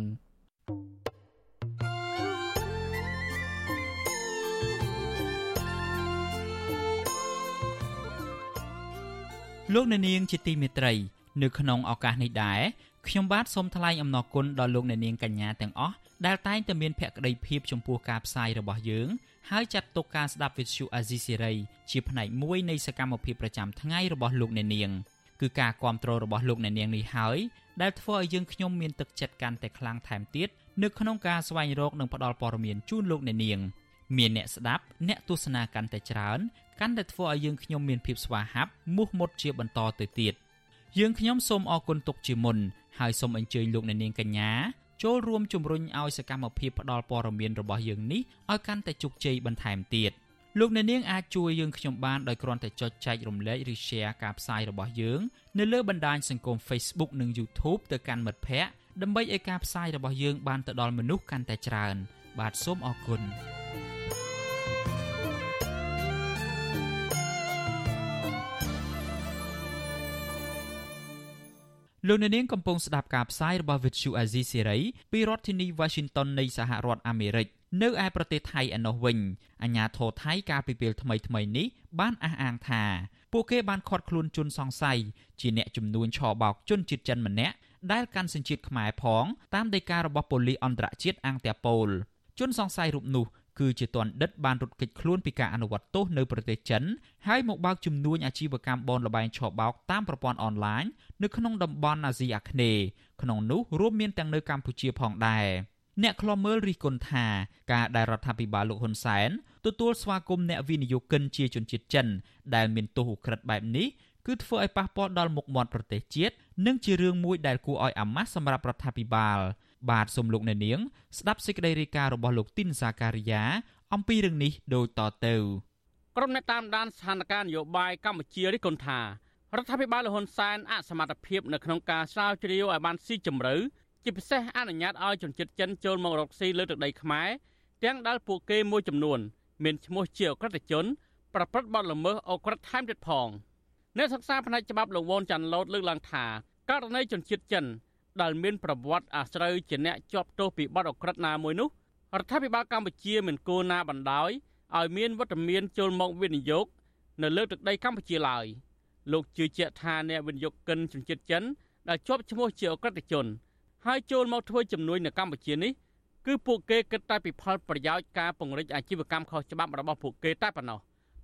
លោកអ្នកនាងជាទីមេត្រី នៅក្នុងឱកាសនេះដែរខ្ញុំបាទសូមថ្លែងអំណរគុណដល់លោកអ្នកនាងកញ្ញាទាំងអស់ដែលតែងតែមានភក្ដីភាពចំពោះការផ្សាយរបស់យើង ហើយចាត់ទុកការស្ដាប់វិទ្យុអាស៊ីសេរីជាផ្នែកមួយនៃសកម្មភាពប្រចាំថ្ងៃរបស់លោកអ្នកនាង គឺការគ្រប់គ្រងរបស់លោកអ្នកនាងនេះហើយដែលធ្វើឲ្យយើងខ្ញុំមានទឹកចិត្តកាន់តែខ្លាំងថែមទៀតនៅក្នុងការស្វែងរកនិងផ្តល់ព័ត៌មានជូនលោកអ្នកនាងមានអ្នកស្ដាប់អ្នកទស្សនាកាន់តែច្រើនកាន់តែធ្វើឲ្យយើងខ្ញុំមានភាពស្វាហាប់មោះមុតជាបន្តទៅទៀតយើងខ្ញុំសូមអរគុណទុកជាមុនហើយសូមអញ្ជើញលោកអ្នកនាងកញ្ញាចូលរួមជំរុញឲ្យសកម្មភាពផ្តល់ព័ត៌មានរបស់យើងនេះឲ្យកាន់តែជោគជ័យបន្ថែមទៀត លោកអ្នកនាងអាចជួយយើងខ្ញុំបានដោយគ្រាន់តែចុចចែករំលែកឬ share ការផ្សាយរបស់យើងនៅលើបណ្ដាញសង្គម Facebook និង YouTube ទៅកាន់មិត្តភ័ក្តិដើម្បីឲ្យការផ្សាយរបស់យើងបានទៅដល់មនុស្សកាន់តែច្រើន បាទសូមអរគុណលោកអ្នកនាងកំពុងស្ដាប់ការផ្សាយរបស់ Vuthu Azizi Serai ពីរដ្ឋធានី Washington នៃសហរដ្ឋអាមេរិក នៅឯប្រទេសថៃឯណោះវិញអាញាធរថៃកាលពីពេលថ្មីថ្មីនេះបានអះអាងថាពួកគេបានឃាត់ខ្លួនជនសង្ស័យជាអ្នកចំនួនឆបោកជនជាតិចិនម្នាក់ដែលកាន់សញ្ជាតិខ្មែរផងតាមដីការបស់ប៉ូលីសអន្តរជាតិអង្គតាប៉ូលជនសង្ស័យរូបនោះគឺជាទណ្ឌិតបានរត់គេចខ្លួនពីការអនុវត្តទោសនៅប្រទេសចិនហើយមកបើកជំនួញអាជីវកម្មបនលបែងឆបោកតាមប្រព័ន្ធអនឡាញនៅក្នុងតំបន់អាស៊ីអាគ្នេយ៍ក្នុងនោះរួមមានទាំងនៅកម្ពុជាផងដែរ អ្នកខ្លំមើលរិះគន់ថាការដែលរដ្ឋាភិបាលលោកហ៊ុនសែនទទួលស្វាគមន៍អ្នកវិនិយោគិនជាជនជាតិចិន ដែលមានទោសឧក្រិដ្ឋបែបនេះគឺធ្វើឲ្យប៉ះពាល់ដល់មុខមាត់ប្រទេសជាតិនិងជារឿងមួយដែលគួរឲ្យអាម៉ាស់សម្រាប់រដ្ឋាភិបាល បាទសូមលោកអ្នកនាង ស្ដាប់សេចក្តីរាយការណ៍របស់លោកទីនសាការីយ៉ាអំពីរឿងនេះដូចតទៅកក្រុមអ្នកតាមដានស្ថានភាពនយោបាយកម្ពុជារិះគន់ថារដ្ឋាភិបាលលហ៊ុនសែនអសមត្ថភាពនៅក្នុងការស្រាវជ្រាវឲ្យបានស៊ីជម្រៅ ជាពិសេសអនុញ្ញាតឲ្យជនជាតិចិនចូលមករកស៊ីលើទឹកដីខ្មែរទាំងដែលពួកគេមួយចំនួន មានឈ្មោះជាអក្រិតជន ប្រព្រឹត្តបទល្មើសអក្រិតថែមទៀតផងអ្នកសិក្សាផ្នែកច្បាប់លោកវ៉ុនចាន់ឡូតលើកឡើងថាករណីជនជាតិចិនដែលមានប្រវត្តិអាស្រូវជាអ្នកជាប់ទោសពីបទអក្រិតណាមួយនោះរដ្ឋាភិបាលកម្ពុជាមិនគួរណាបណ្ដោយឲ្យមានវត្តមានចូលមកវិនិយោគនៅលើទឹកដីកម្ពុជាឡើយលោកជឿជាក់ថាអ្នកវិនិយោគិនជនជាតិចិនដែលជាប់ឈ្មោះជាអក្រិតជន ហើយចូលមកធ្វើជំនួយនៅកម្ពុជានេះគឺពួកគេគិតតែពីផលប្រយោជន៍ការពង្រីកអាជីវកម្មខុសច្បាប់របស់ពួកគេតែប៉ុណ្ណោះ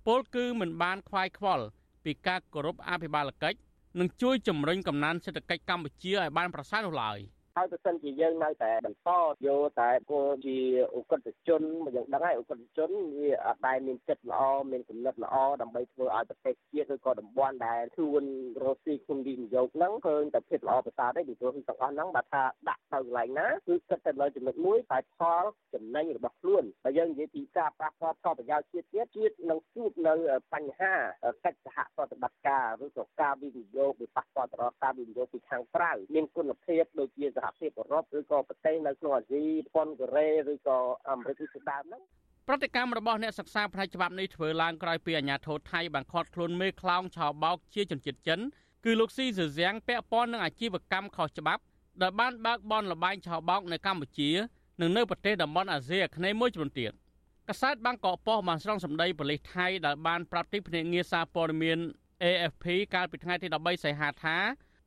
ពលគឺមិនបានខ្វាយខ្វល់ពីការគោរពអភិបាលកិច្ចនិងជួយជំរុញកំណើនសេដ្ឋកិច្ចកម្ពុជាឲ្យបានប្រសើរនោះឡើយ។ ហើយបើសិនជាយើងនៅតែបន្តយកតែគោលជាអ ுக ្រិតជនយើងដឹងហើយអ ுக ្រិតជនវាអត់ដែលមានចិត្តល្អមានគំនិតល្អដើម្បីធ្វើឲ្យប្រទេសជាតិឬក៏តំបន់ដែលខ្លួនរស់ស៊ីក្នុងវិនិយោគហ្នឹងឃើញតែភាពល្អប្រសើរទេពីព្រោះទាំងអស់ហ្នឹងបើថាដាក់ទៅកន្លែងណាគឺគិតតែលើចំណុចមួយតែផលចំណេញរបស់ខ្លួនបើយើងនិយាយពីការប្រាស្រ័យផលប្រយោជន៍ជាតិទៀតជាតិនឹងជួបនៅបញ្ហាកិច្ចសហប្រតិបត្តិការឬក៏ការវិនិយោគវាប៉ះពាល់ទៅដល់ការវិនិយោគពីខាងក្រៅមានគុណភាពដូចជាសហសហភាពអឺរ៉ុបឬក៏ប្រទេសនៅក្នុងអាស៊ីជប៉ុនកូរ៉េឬក៏អាមេរិកជាដើមហ្នឹងប្រតិកម្មរបស់អ្នកសិក្សាផ្នែកច្បាប់នេះធ្វើឡើងក្រោយពីអាជ្ញាធរថៃបានឃាត់ខ្លួនមេខ្លោងឆោបោកជាជនជាតិចិនគឺលោកស៊ីស៊ឺហ្សាំងពាក់ព័ន្ធនឹងអាជីវកម្មខុសច្បាប់ដែលបានបើកបនលបែងឆោបោកនៅកម្ពុជានិងនៅប្រទេសតំបន់អាស៊ីអាគ្នេយ៍មួយចំនួនទៀតកាសែតបាងកកប៉ុស្តិ៍បានស្រង់សម្ដីប៉ូលីសថៃដែលបានប្រាប់ទីភ្នាក់ងារសារព័ត៌មាន AFP កាលពីថ្ងៃទី13សីហាថា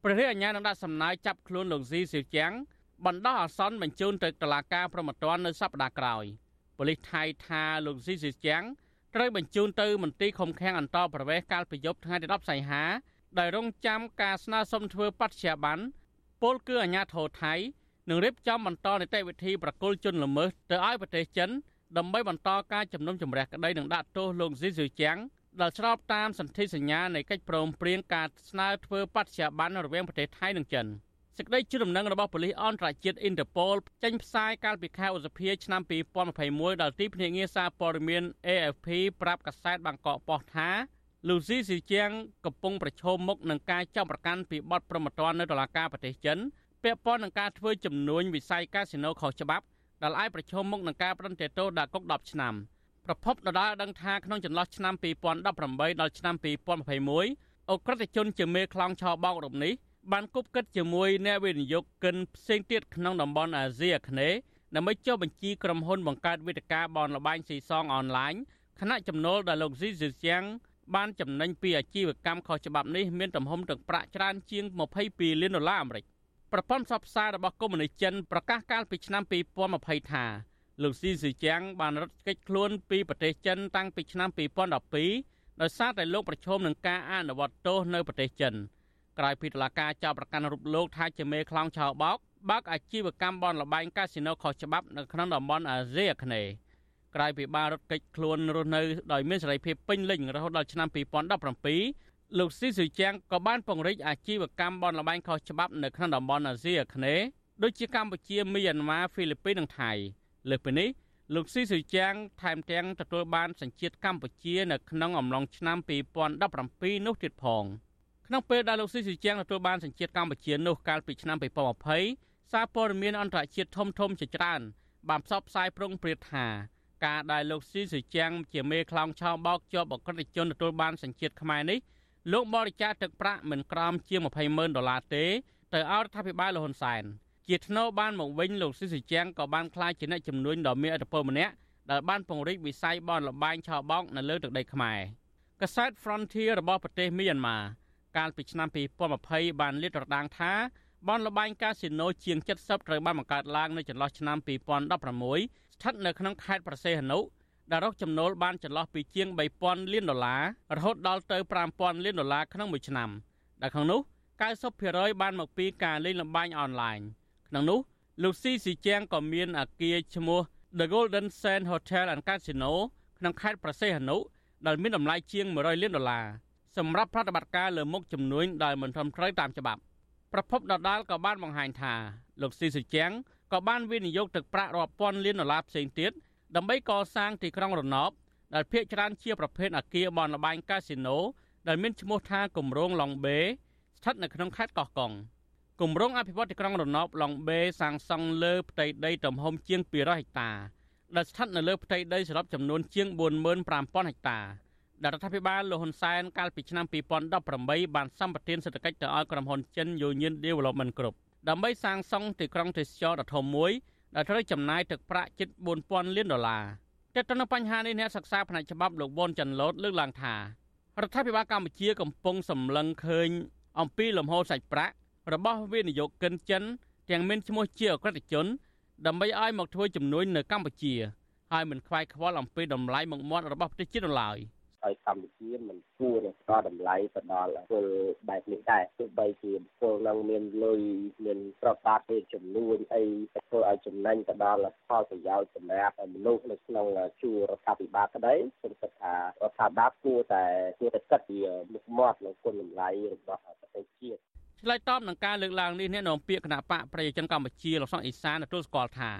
ព្រះរាជអាជ្ញានឹងដាក់សំណើចាប់ខ្លួនលោកស៊ីស៊ីជាងបណ្ដោះអាសន្នបញ្ជូនទៅតុលាការប្រមត្តននៅសប្តាហ៍ក្រោយប៉ូលីសថៃថាលោកស៊ីស៊ីជាងត្រូវបញ្ជូនទៅមន្ទីរឃុំឃាំងអន្តរប្រវេសកាលពីយប់ថ្ងៃទី10សីហាដោយរងចាំការស្នើសុំធ្វើបច្ចុប្បន្នពលគឺអាញាធរថៃនឹងរៀបចំបន្តនីតិវិធីប្រគល់ជនល្មើសទៅឲ្យប្រទេសចិនដើម្បីបន្តការជំនុំជម្រះក្តីនឹងដាក់ទោសលោកស៊ីស៊ូជាង ដែលស្របតាមសន្ធិសញ្ញានៃកិច្ចព្រមព្រៀងការស្នើធ្វើបច្ចុប្បន្នរវាងប្រទេសថៃនិងចិន។សេចក្តីជូនដំណឹងរបស់ប៉ូលីសអន្តរជាតិ Interpol ចេញផ្សាយកាលពីខែឧសភាឆ្នាំ2021ដល់ទីភ្នាក់ងារសារព័ត៌មាន AFP ប្រាប់កាសែតបាងកកប៉ុស្តិ៍ថាលូស៊ីស៊ីជាងកំពុងប្រឈមមុខនឹងការចាប់ប្រកាន់ពីបទប្រមទ័ននៅតុលាការប្រទេសចិនពាក់ព័ន្ធនឹងការធ្វើចំនួនវិស័យកាស៊ីណូខុសច្បាប់ដែលអាចប្រឈមមុខនឹងការប្រន្ទាទោសដាក់គុក10ឆ្នាំ ប្រពន្ធដដាលដឹងថាក្នុងចន្លោះឆ្នាំ2018ដល់ឆ្នាំ2021អ ுக ្រិតជនជាមេខ្លោងឆោបោករូបនេះបានគប់គិតជាមួយអ្នកវិនិយោគិនផ្សេងទៀតក្នុងតំបន់អាស៊ីអាគ្នេយ៍ដើម្បីចុះបញ្ជីក្រុមហ៊ុនបង្កើតវេទិកាបនលបែងស៊ីសងអនឡាញខណៈចំណូលដែលលោកស៊ីស៊ឺជាងបានចំណេញពីអាជីវកម្មខុសច្បាប់នេះមានទំហំទឹកប្រាក់ច្រើនជាង22លានដុល្លារអាមេរិកប្រព័ន្ធផ្សព្វផ្សាយរបស់កុម្មុយនីសចិនប្រកាសកាលពីឆ្នាំ2020ថា លោកស៊ីស៊ឺជាងបានរត់គេចខ្លួនពីប្រទេសចិនតាំងពីឆ្នាំ2012ដោយសារតែលោកប្រឈមនឹងការអនុវត្តទោសនៅប្រទេសចិន។ក្រោយពីតុលាការចោទប្រកាន់រូបលោកថាជាមេខ្លោងឆោបោកបើកអាជីវកម្មបនលបែងកាស៊ីណូខុសច្បាប់នៅក្នុងតំបន់អាស៊ីអាគ្នេយ៍ក្រោយពីបានរត់គេចខ្លួនរស់នៅដោយមានសេរីភាពពេញលេញរហូតដល់ឆ្នាំ2017លោកស៊ីស៊ូជាងក៏បានពង្រីកអាជីវកម្មបនលបែងខុសច្បាប់នៅក្នុងតំបន់អាស៊ីអាគ្នេយ៍ដូចជាកម្ពុជាមីយ៉ាន់ម៉ាហ្វីលីពីននិងថៃ លើសពីនេះលោកស៊ីស៊ូជាងថែមទាំងទទួលបានសញ្ជាតិកម្ពុជានៅក្នុងអំឡុងឆ្នាំ2017នោះទៀតផង។ក្នុងពេលដែលលោកស៊ីស៊ីជាងទទួលបានសញ្ជាតិកម្ពុជានោះកាលពីឆ្នាំ2020សារព័ត៌មានអន្តរជាតិធំធំជាច្រើនបានផ្សព្វផ្សាយប្រុងប្រៀបថាការដែលលោកស៊ីស៊ីជាងជាមេខ្លោងឆោបបោកជាប់អក្រិតជនទទួលបានសញ្ជាតិខ្មែរនេះលោកបរិច្ចាគទឹកប្រាក់មិនក្រោមជាង20ម៉ឺនដុល្លារទេទៅឲ្យរដ្ឋាភិបាលលហ៊ុនសែន ជាថ្នូរបានមកវិញលោកស៊ីស៊ីជាងក៏បានក្លាយជាអ្នកជំនួញដ៏មានឥទ្ធិពលម្នាក់ដែលបានពង្រីកវិស័យបនលបែងឆោបោកនៅលើទឹកដីខ្មែរកាសែត Frontier របស់ប្រទេសមីយ៉ាន់ម៉ាកាលពីឆ្នាំ2020បានលាតត្រដាងថាបនលបែងកាស៊ីណូជាង70ត្រូវបានបង្កើតឡើងនៅចន្លោះឆ្នាំ2016ស្ថិតនៅក្នុងខេត្តប្រសេះហនុដែលរកចំណូលបានចន្លោះពីជាង3000លានដុល្លាររហូតដល់ទៅ5000លានដុល្លារក្នុងមួយឆ្នាំដែលក្នុងនោះ90%បានមកពីការលេងល្បែងអនឡាញ ក្នុងនោះលោកស៊ីស៊ីជាងក៏មានអគារឈ្មោះ The Golden Sand Hotel and Casino ក្នុងខេត្តប្រសេះហនុដែលមានតម្លៃជាង100លានដុល្លារសម្រាប់ប្រតិបត្តិការលើមុខជំនួញដែលមិនត្រឹមត្រូវតាមច្បាប់ប្រពន្ធដដាលក៏បានបង្ហាញថាលោកស៊ីសុជាងក៏បានវិនិយោគទឹកប្រាក់រាប់ពាន់លានដុល្លារផ្សេងទៀតដើម្បីកសាងទីក្រុងរណបដែលភាគច្រើនជាប្រភេទអគារបនលបែងកាស៊ីណូដែលមានឈ្មោះថាគម្រោងឡុងបេស្ថិតនៅក្នុងខេត្តកោះកុង គម្រោងអភិវឌ្ឍទីក្រុងរណបឡុងបេសាងសង់លើផ្ទៃដីទំហំជាង200ហិកតាដែលស្ថិតនៅលើផ្ទៃដីសរុបចំនួនជាង45000ហិកតាដែលរដ្ឋាភិបាលលោកហ៊ុនសែនកាលពីឆ្នាំ2018បានសម្បទានសេដ្ឋកិច្ចទៅឲ្យក្រុមហ៊ុនចិន Union Development Group ដើម្បីសាងសង់ទីក្រុងទេសចរដ៏ធំមួយដែលត្រូវចំណាយទឹកប្រាក់ជិត4000លានដុល្លារតែទៅនឹងបញ្ហានេះអ្នកសិក្សាផ្នែកច្បាប់លោកវ៉ុនចាន់ឡូតលើកឡើងថារដ្ឋាភិបាលកម្ពុជាកំពុងសម្លឹងឃើញអំពីលំហូរសាច់ប្រាក់ របស់វិនិយោគិនចិនទាំងមានឈ្មោះជាអក្រិតជន ដើម្បីឲ្យមកធ្វើជំនួញនៅកម្ពុជាហើយមិនខ្វាយខ្វល់អំពីតម្លៃមុខមាត់របស់ប្រទេសជាតិឡើយ។ឲ្យកម្ពុជាមិនគួរនឹងផ្ដល់តម្លៃទៅដល់ពលបែបនេះដែរទោះបីជាពលនឹងមានលុយមានប្រកាសជាចំនួនអីទៅធ្វើឲ្យចំណេញទៅដល់ផលប្រយោជន៍សម្រាប់មនុស្សនៅក្នុងជួររដ្ឋាភិបាលក្តីខ្ញុំគិតថារដ្ឋាភិបាលគួរតែគួរតែគិតពីមុខមាត់និងគុណតម្លៃរបស់ប្រទេសជាតិ ឆ្លើយតបនឹងការលើកឡើងនេះអ្នកនាំពាក្យគណៈបកប្រជាជនកម្ពុជាលោកសុកអេសានទទួលស្គាល់ថា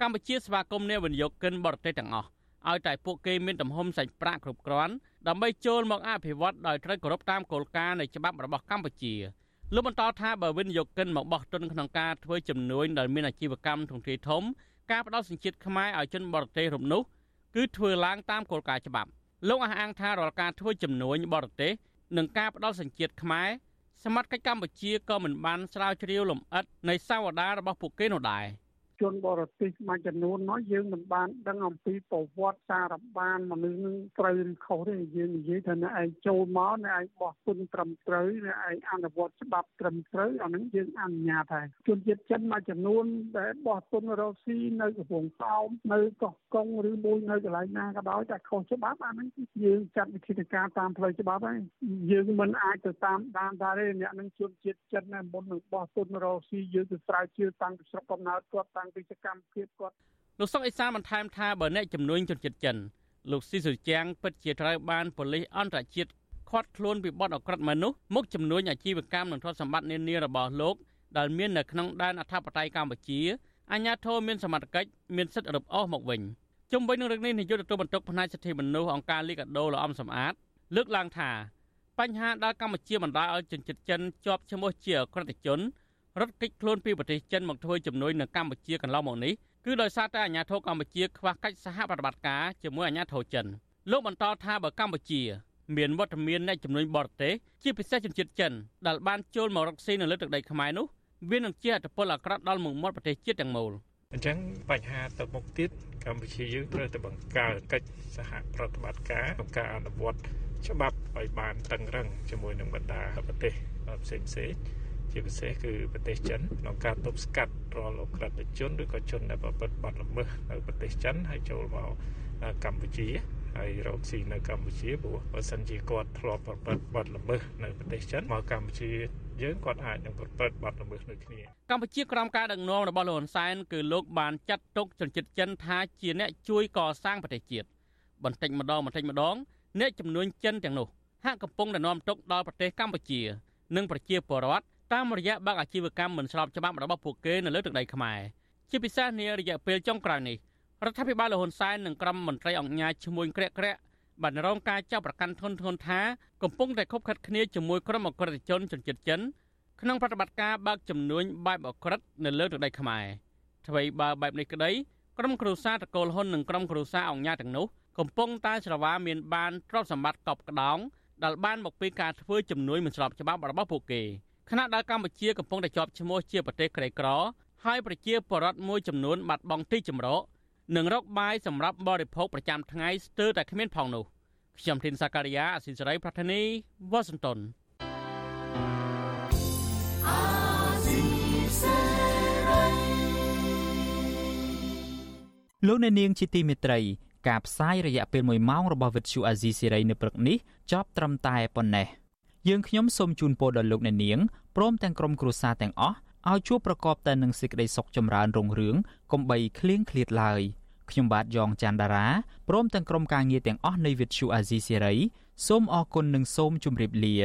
កម្ពុជាស្វាគមន៍អ្នកវិនិយោគិនបរទេសទាំងអស់ឲ្យតែពួកគេមានទំហំសាច់ប្រាក់គ្រប់គ្រាន់ដើម្បីចូលមកអភិវឌ្ឍដោយត្រូវគោរពតាមគោលការណ៍នៃច្បាប់របស់កម្ពុជាលោកបន្តថាបើវិនិយោគិនមកបោះទុនក្នុងការធ្វើជំនួញដល់មានអាជីវកម្មធំធាធំការផ្ដល់សញ្ជាតិខ្មែរឲ្យជនបរទេសរំនោះគឺធ្វើឡើងតាមគោលការណ៍ច្បាប់លោកអះអាងថារាល់ការធ្វើជំនួញបរទេសនិងការផ្ដល់សញ្ជាតិខ្មែរ សមត្ថកិច្ចកម្ពុជាក៏មិនបានស្រាវជ្រាវលម្អិតនៃសាវតារបស់ពួកគេនោះដែរ។ ជនបរទេសមួយចំនួននោះយើងមិនបានដឹងអំពីប្រវត្តិសារបានមនុស្សនឹងត្រូវឬខុសទេយើងនិយាយថាអ្នកឯងចូលមកអ្នកឯងបោះពុនត្រឹមត្រូវអ្នកឯងអនុវត្តច្បាប់ត្រឹមត្រូវអានឹងយើងអនុញ្ញាតហើយជនជាតិចិនមួយចំនួនដែលបោះពុនរកស៊ីនៅកំពង់សោមនៅកោះកុងឬមួយនៅកន្លែងណាក៏ដោយតែខុសច្បាប់អានឹងយើងចាត់វិធានការតាមផ្លូវច្បាប់ហើយយើងមិនអាចទៅតាមដានថាទេអ្នកនឹងជនជាតិចិនមុននឹងបោះពុនរកស៊ីយើងទៅស្រាវជ្រាវតាំងពីស្រុកកំណើតគាត់តាំងពីសកម្មភាពគាត់លោកសុកអេសានបន្ថែមថាបើអ្នកជំនួញជនជាតិចិនលោកស៊ីសុជាងពិតជាត្រូវបានប៉ូលីសអន្តរជាតិឃាត់ខ្លួនពីបទអក្រិតមនុស្សមកជំនួញអាជីវកម្មនិងទ្រព្យសម្បត្តិនានារបស់លោកដែលមាននៅក្នុងដែនអធិបតេយ្យកម្ពុជាអាញាធរមានសមត្ថកិច្ចមានសិទ្ធិរឹបអូសមកវិញជុំវិញនឹងរឿងនេះនាយកទទួលបន្ទុកផ្នែកសិទ្ធិមនុស្សអង្គការលីកាដូលោកអំសំអាត លើកឡើងថាបញ្ហាដែលកម្ពុជាបណ្ដាលឲ្យជនជាតិចិនជាប់ឈ្មោះជាអក្រិតជន រត់គេចខ្លួនពីប្រទេសចិនមកធ្វើជំនួយនៅកម្ពុជាកន្លងមកនេះគឺដោយសារតែអាញាធរកម្ពុជាខ្វះកិច្ចសហប្រតិបត្តិការជាមួយអាញាធរចិនលោកបន្តថាបើកម្ពុជា មានវត្តមានអ្នកជំនួយបរទេសជាពិសេសជនជាតិចិនដែលបានចូលមករកស៊ីនៅលើទឹកដីខ្មែរនោះវានឹងជាអត្តពលអាក្រក់ដល់មុខមាត់ប្រទេសជាតិទាំងមូលអញ្ចឹងបញ្ហាទៅមុខទៀតកម្ពុជាយើងត្រូវតែបង្កើតកិច្ចសហប្រតិបត្តិការក្នុងការអនុវត្តច្បាប់ឲ្យបានតឹងរឹងជាមួយនឹងបណ្ដាប្រទេសផ្សេងផ្សេង ជាពិសេសគឺប្រទេសចិនក្នុងការទប់ស្កាត់រាល់អក្រិតជនឬក៏ជនដែលប្រព្រឹត្តបទល្មើសនៅប្រទេសចិនហើយចូលមកកម្ពុជាហើយរកស៊ីនៅកម្ពុជាព្រោះបើសិនជាគាត់ធ្លាប់ប្រព្រឹត្តបទល្មើសនៅប្រទេសចិនមកកម្ពុជាយើងគាត់អាចនឹងប្រព្រឹត្តបទល្មើសដូចគ្នាកម្ពុជាក្រោមការដឹកនាំរបស់លោកហ៊ុនសែនគឺលោកបានចាត់ទុកជនជាតិចិនថាជាអ្នកជួយកសាងប្រទេសជាតិបន្តិចម្ដងបន្តិចម្ដងអ្នកចំនួនចិនទាំងនោះហាក់កំពុងតែនាំទុកដល់ប្រទេសកម្ពុជា និងប្រជាពលរដ្ឋ តាមរយៈបើកអាជីវកម្មមិនស្របច្បាប់របស់ពួកគេនៅលើទឹកដីខ្មែរជាពិសេសនារយៈពេលចុងក្រោយនេះរដ្ឋាភិបាលលហ៊ុនសែននិងក្រុមមន្ត្រីអង្គការឈ្មួញក្រាក់ក្រាក់បានរងការចាប់ប្រកាន់ធ្ងន់ធ្ងរថាកំពុងតែខົບខិតគ្នាជាមួយក្រុមអក្រិតជនជនជាតិចិនក្នុងប្រតិបត្តិការបើកចំនួនបែបអក្រិតនៅលើទឹកដីខ្មែរអ្វីបើបែបនេះក្តីក្រុមគ្រួសារតកូលហ៊ុននិងក្រុមគ្រួសារអង្គការទាំងនោះកំពុងតែច្រវាមានបានទ្រព្យសម្បត្តិកប់ក្តោងដែលបានមកពីការធ្វើជំនួយមិនស្របច្បាប់របស់ពួកគេ។ ខណៈដែលកម្ពុជាកំពុងតែជាប់ឈ្មោះជាប្រទេសក្រីក្រ ហើយប្រជាពលរដ្ឋមួយចំនួនបាត់បង់ទីជម្រកនិងរកបាយសម្រាប់បរិភោគប្រចាំថ្ងៃស្ទើរតែគ្មានផងនោះខ្ញុំធីនសាការីយ៉ាអស៊ីសេរីប្រធានីវ៉ាស៊ីនតោនលោកអ្នកនាងជាទីមេត្រីការផ្សាយរយៈពេល1ម៉ោងរបស់វិទ្យុអាស៊ីសេរីនៅព្រឹកនេះចប់ត្រឹមតែប៉ុណ្ណេះ។យើងខ្ញុំសូមជូនពរដល់លោកអ្នកនាង ព្រមទាំងក្រុមគ្រួសារទាំងអស់ឲ្យជួបប្រកបតែនឹងសេចក្តីសុខចម្រើនរុងរឿងកុំបីឃ្លៀងឃ្លាតឡើយខ្ញុំបាទយ៉ងច័ន្ទដារាព្រមទាំងក្រុមការងារទាំងអស់នៃវិទ្យុអាស៊ីសេរីសូមអរគុណនិងសូមជម្រាបលា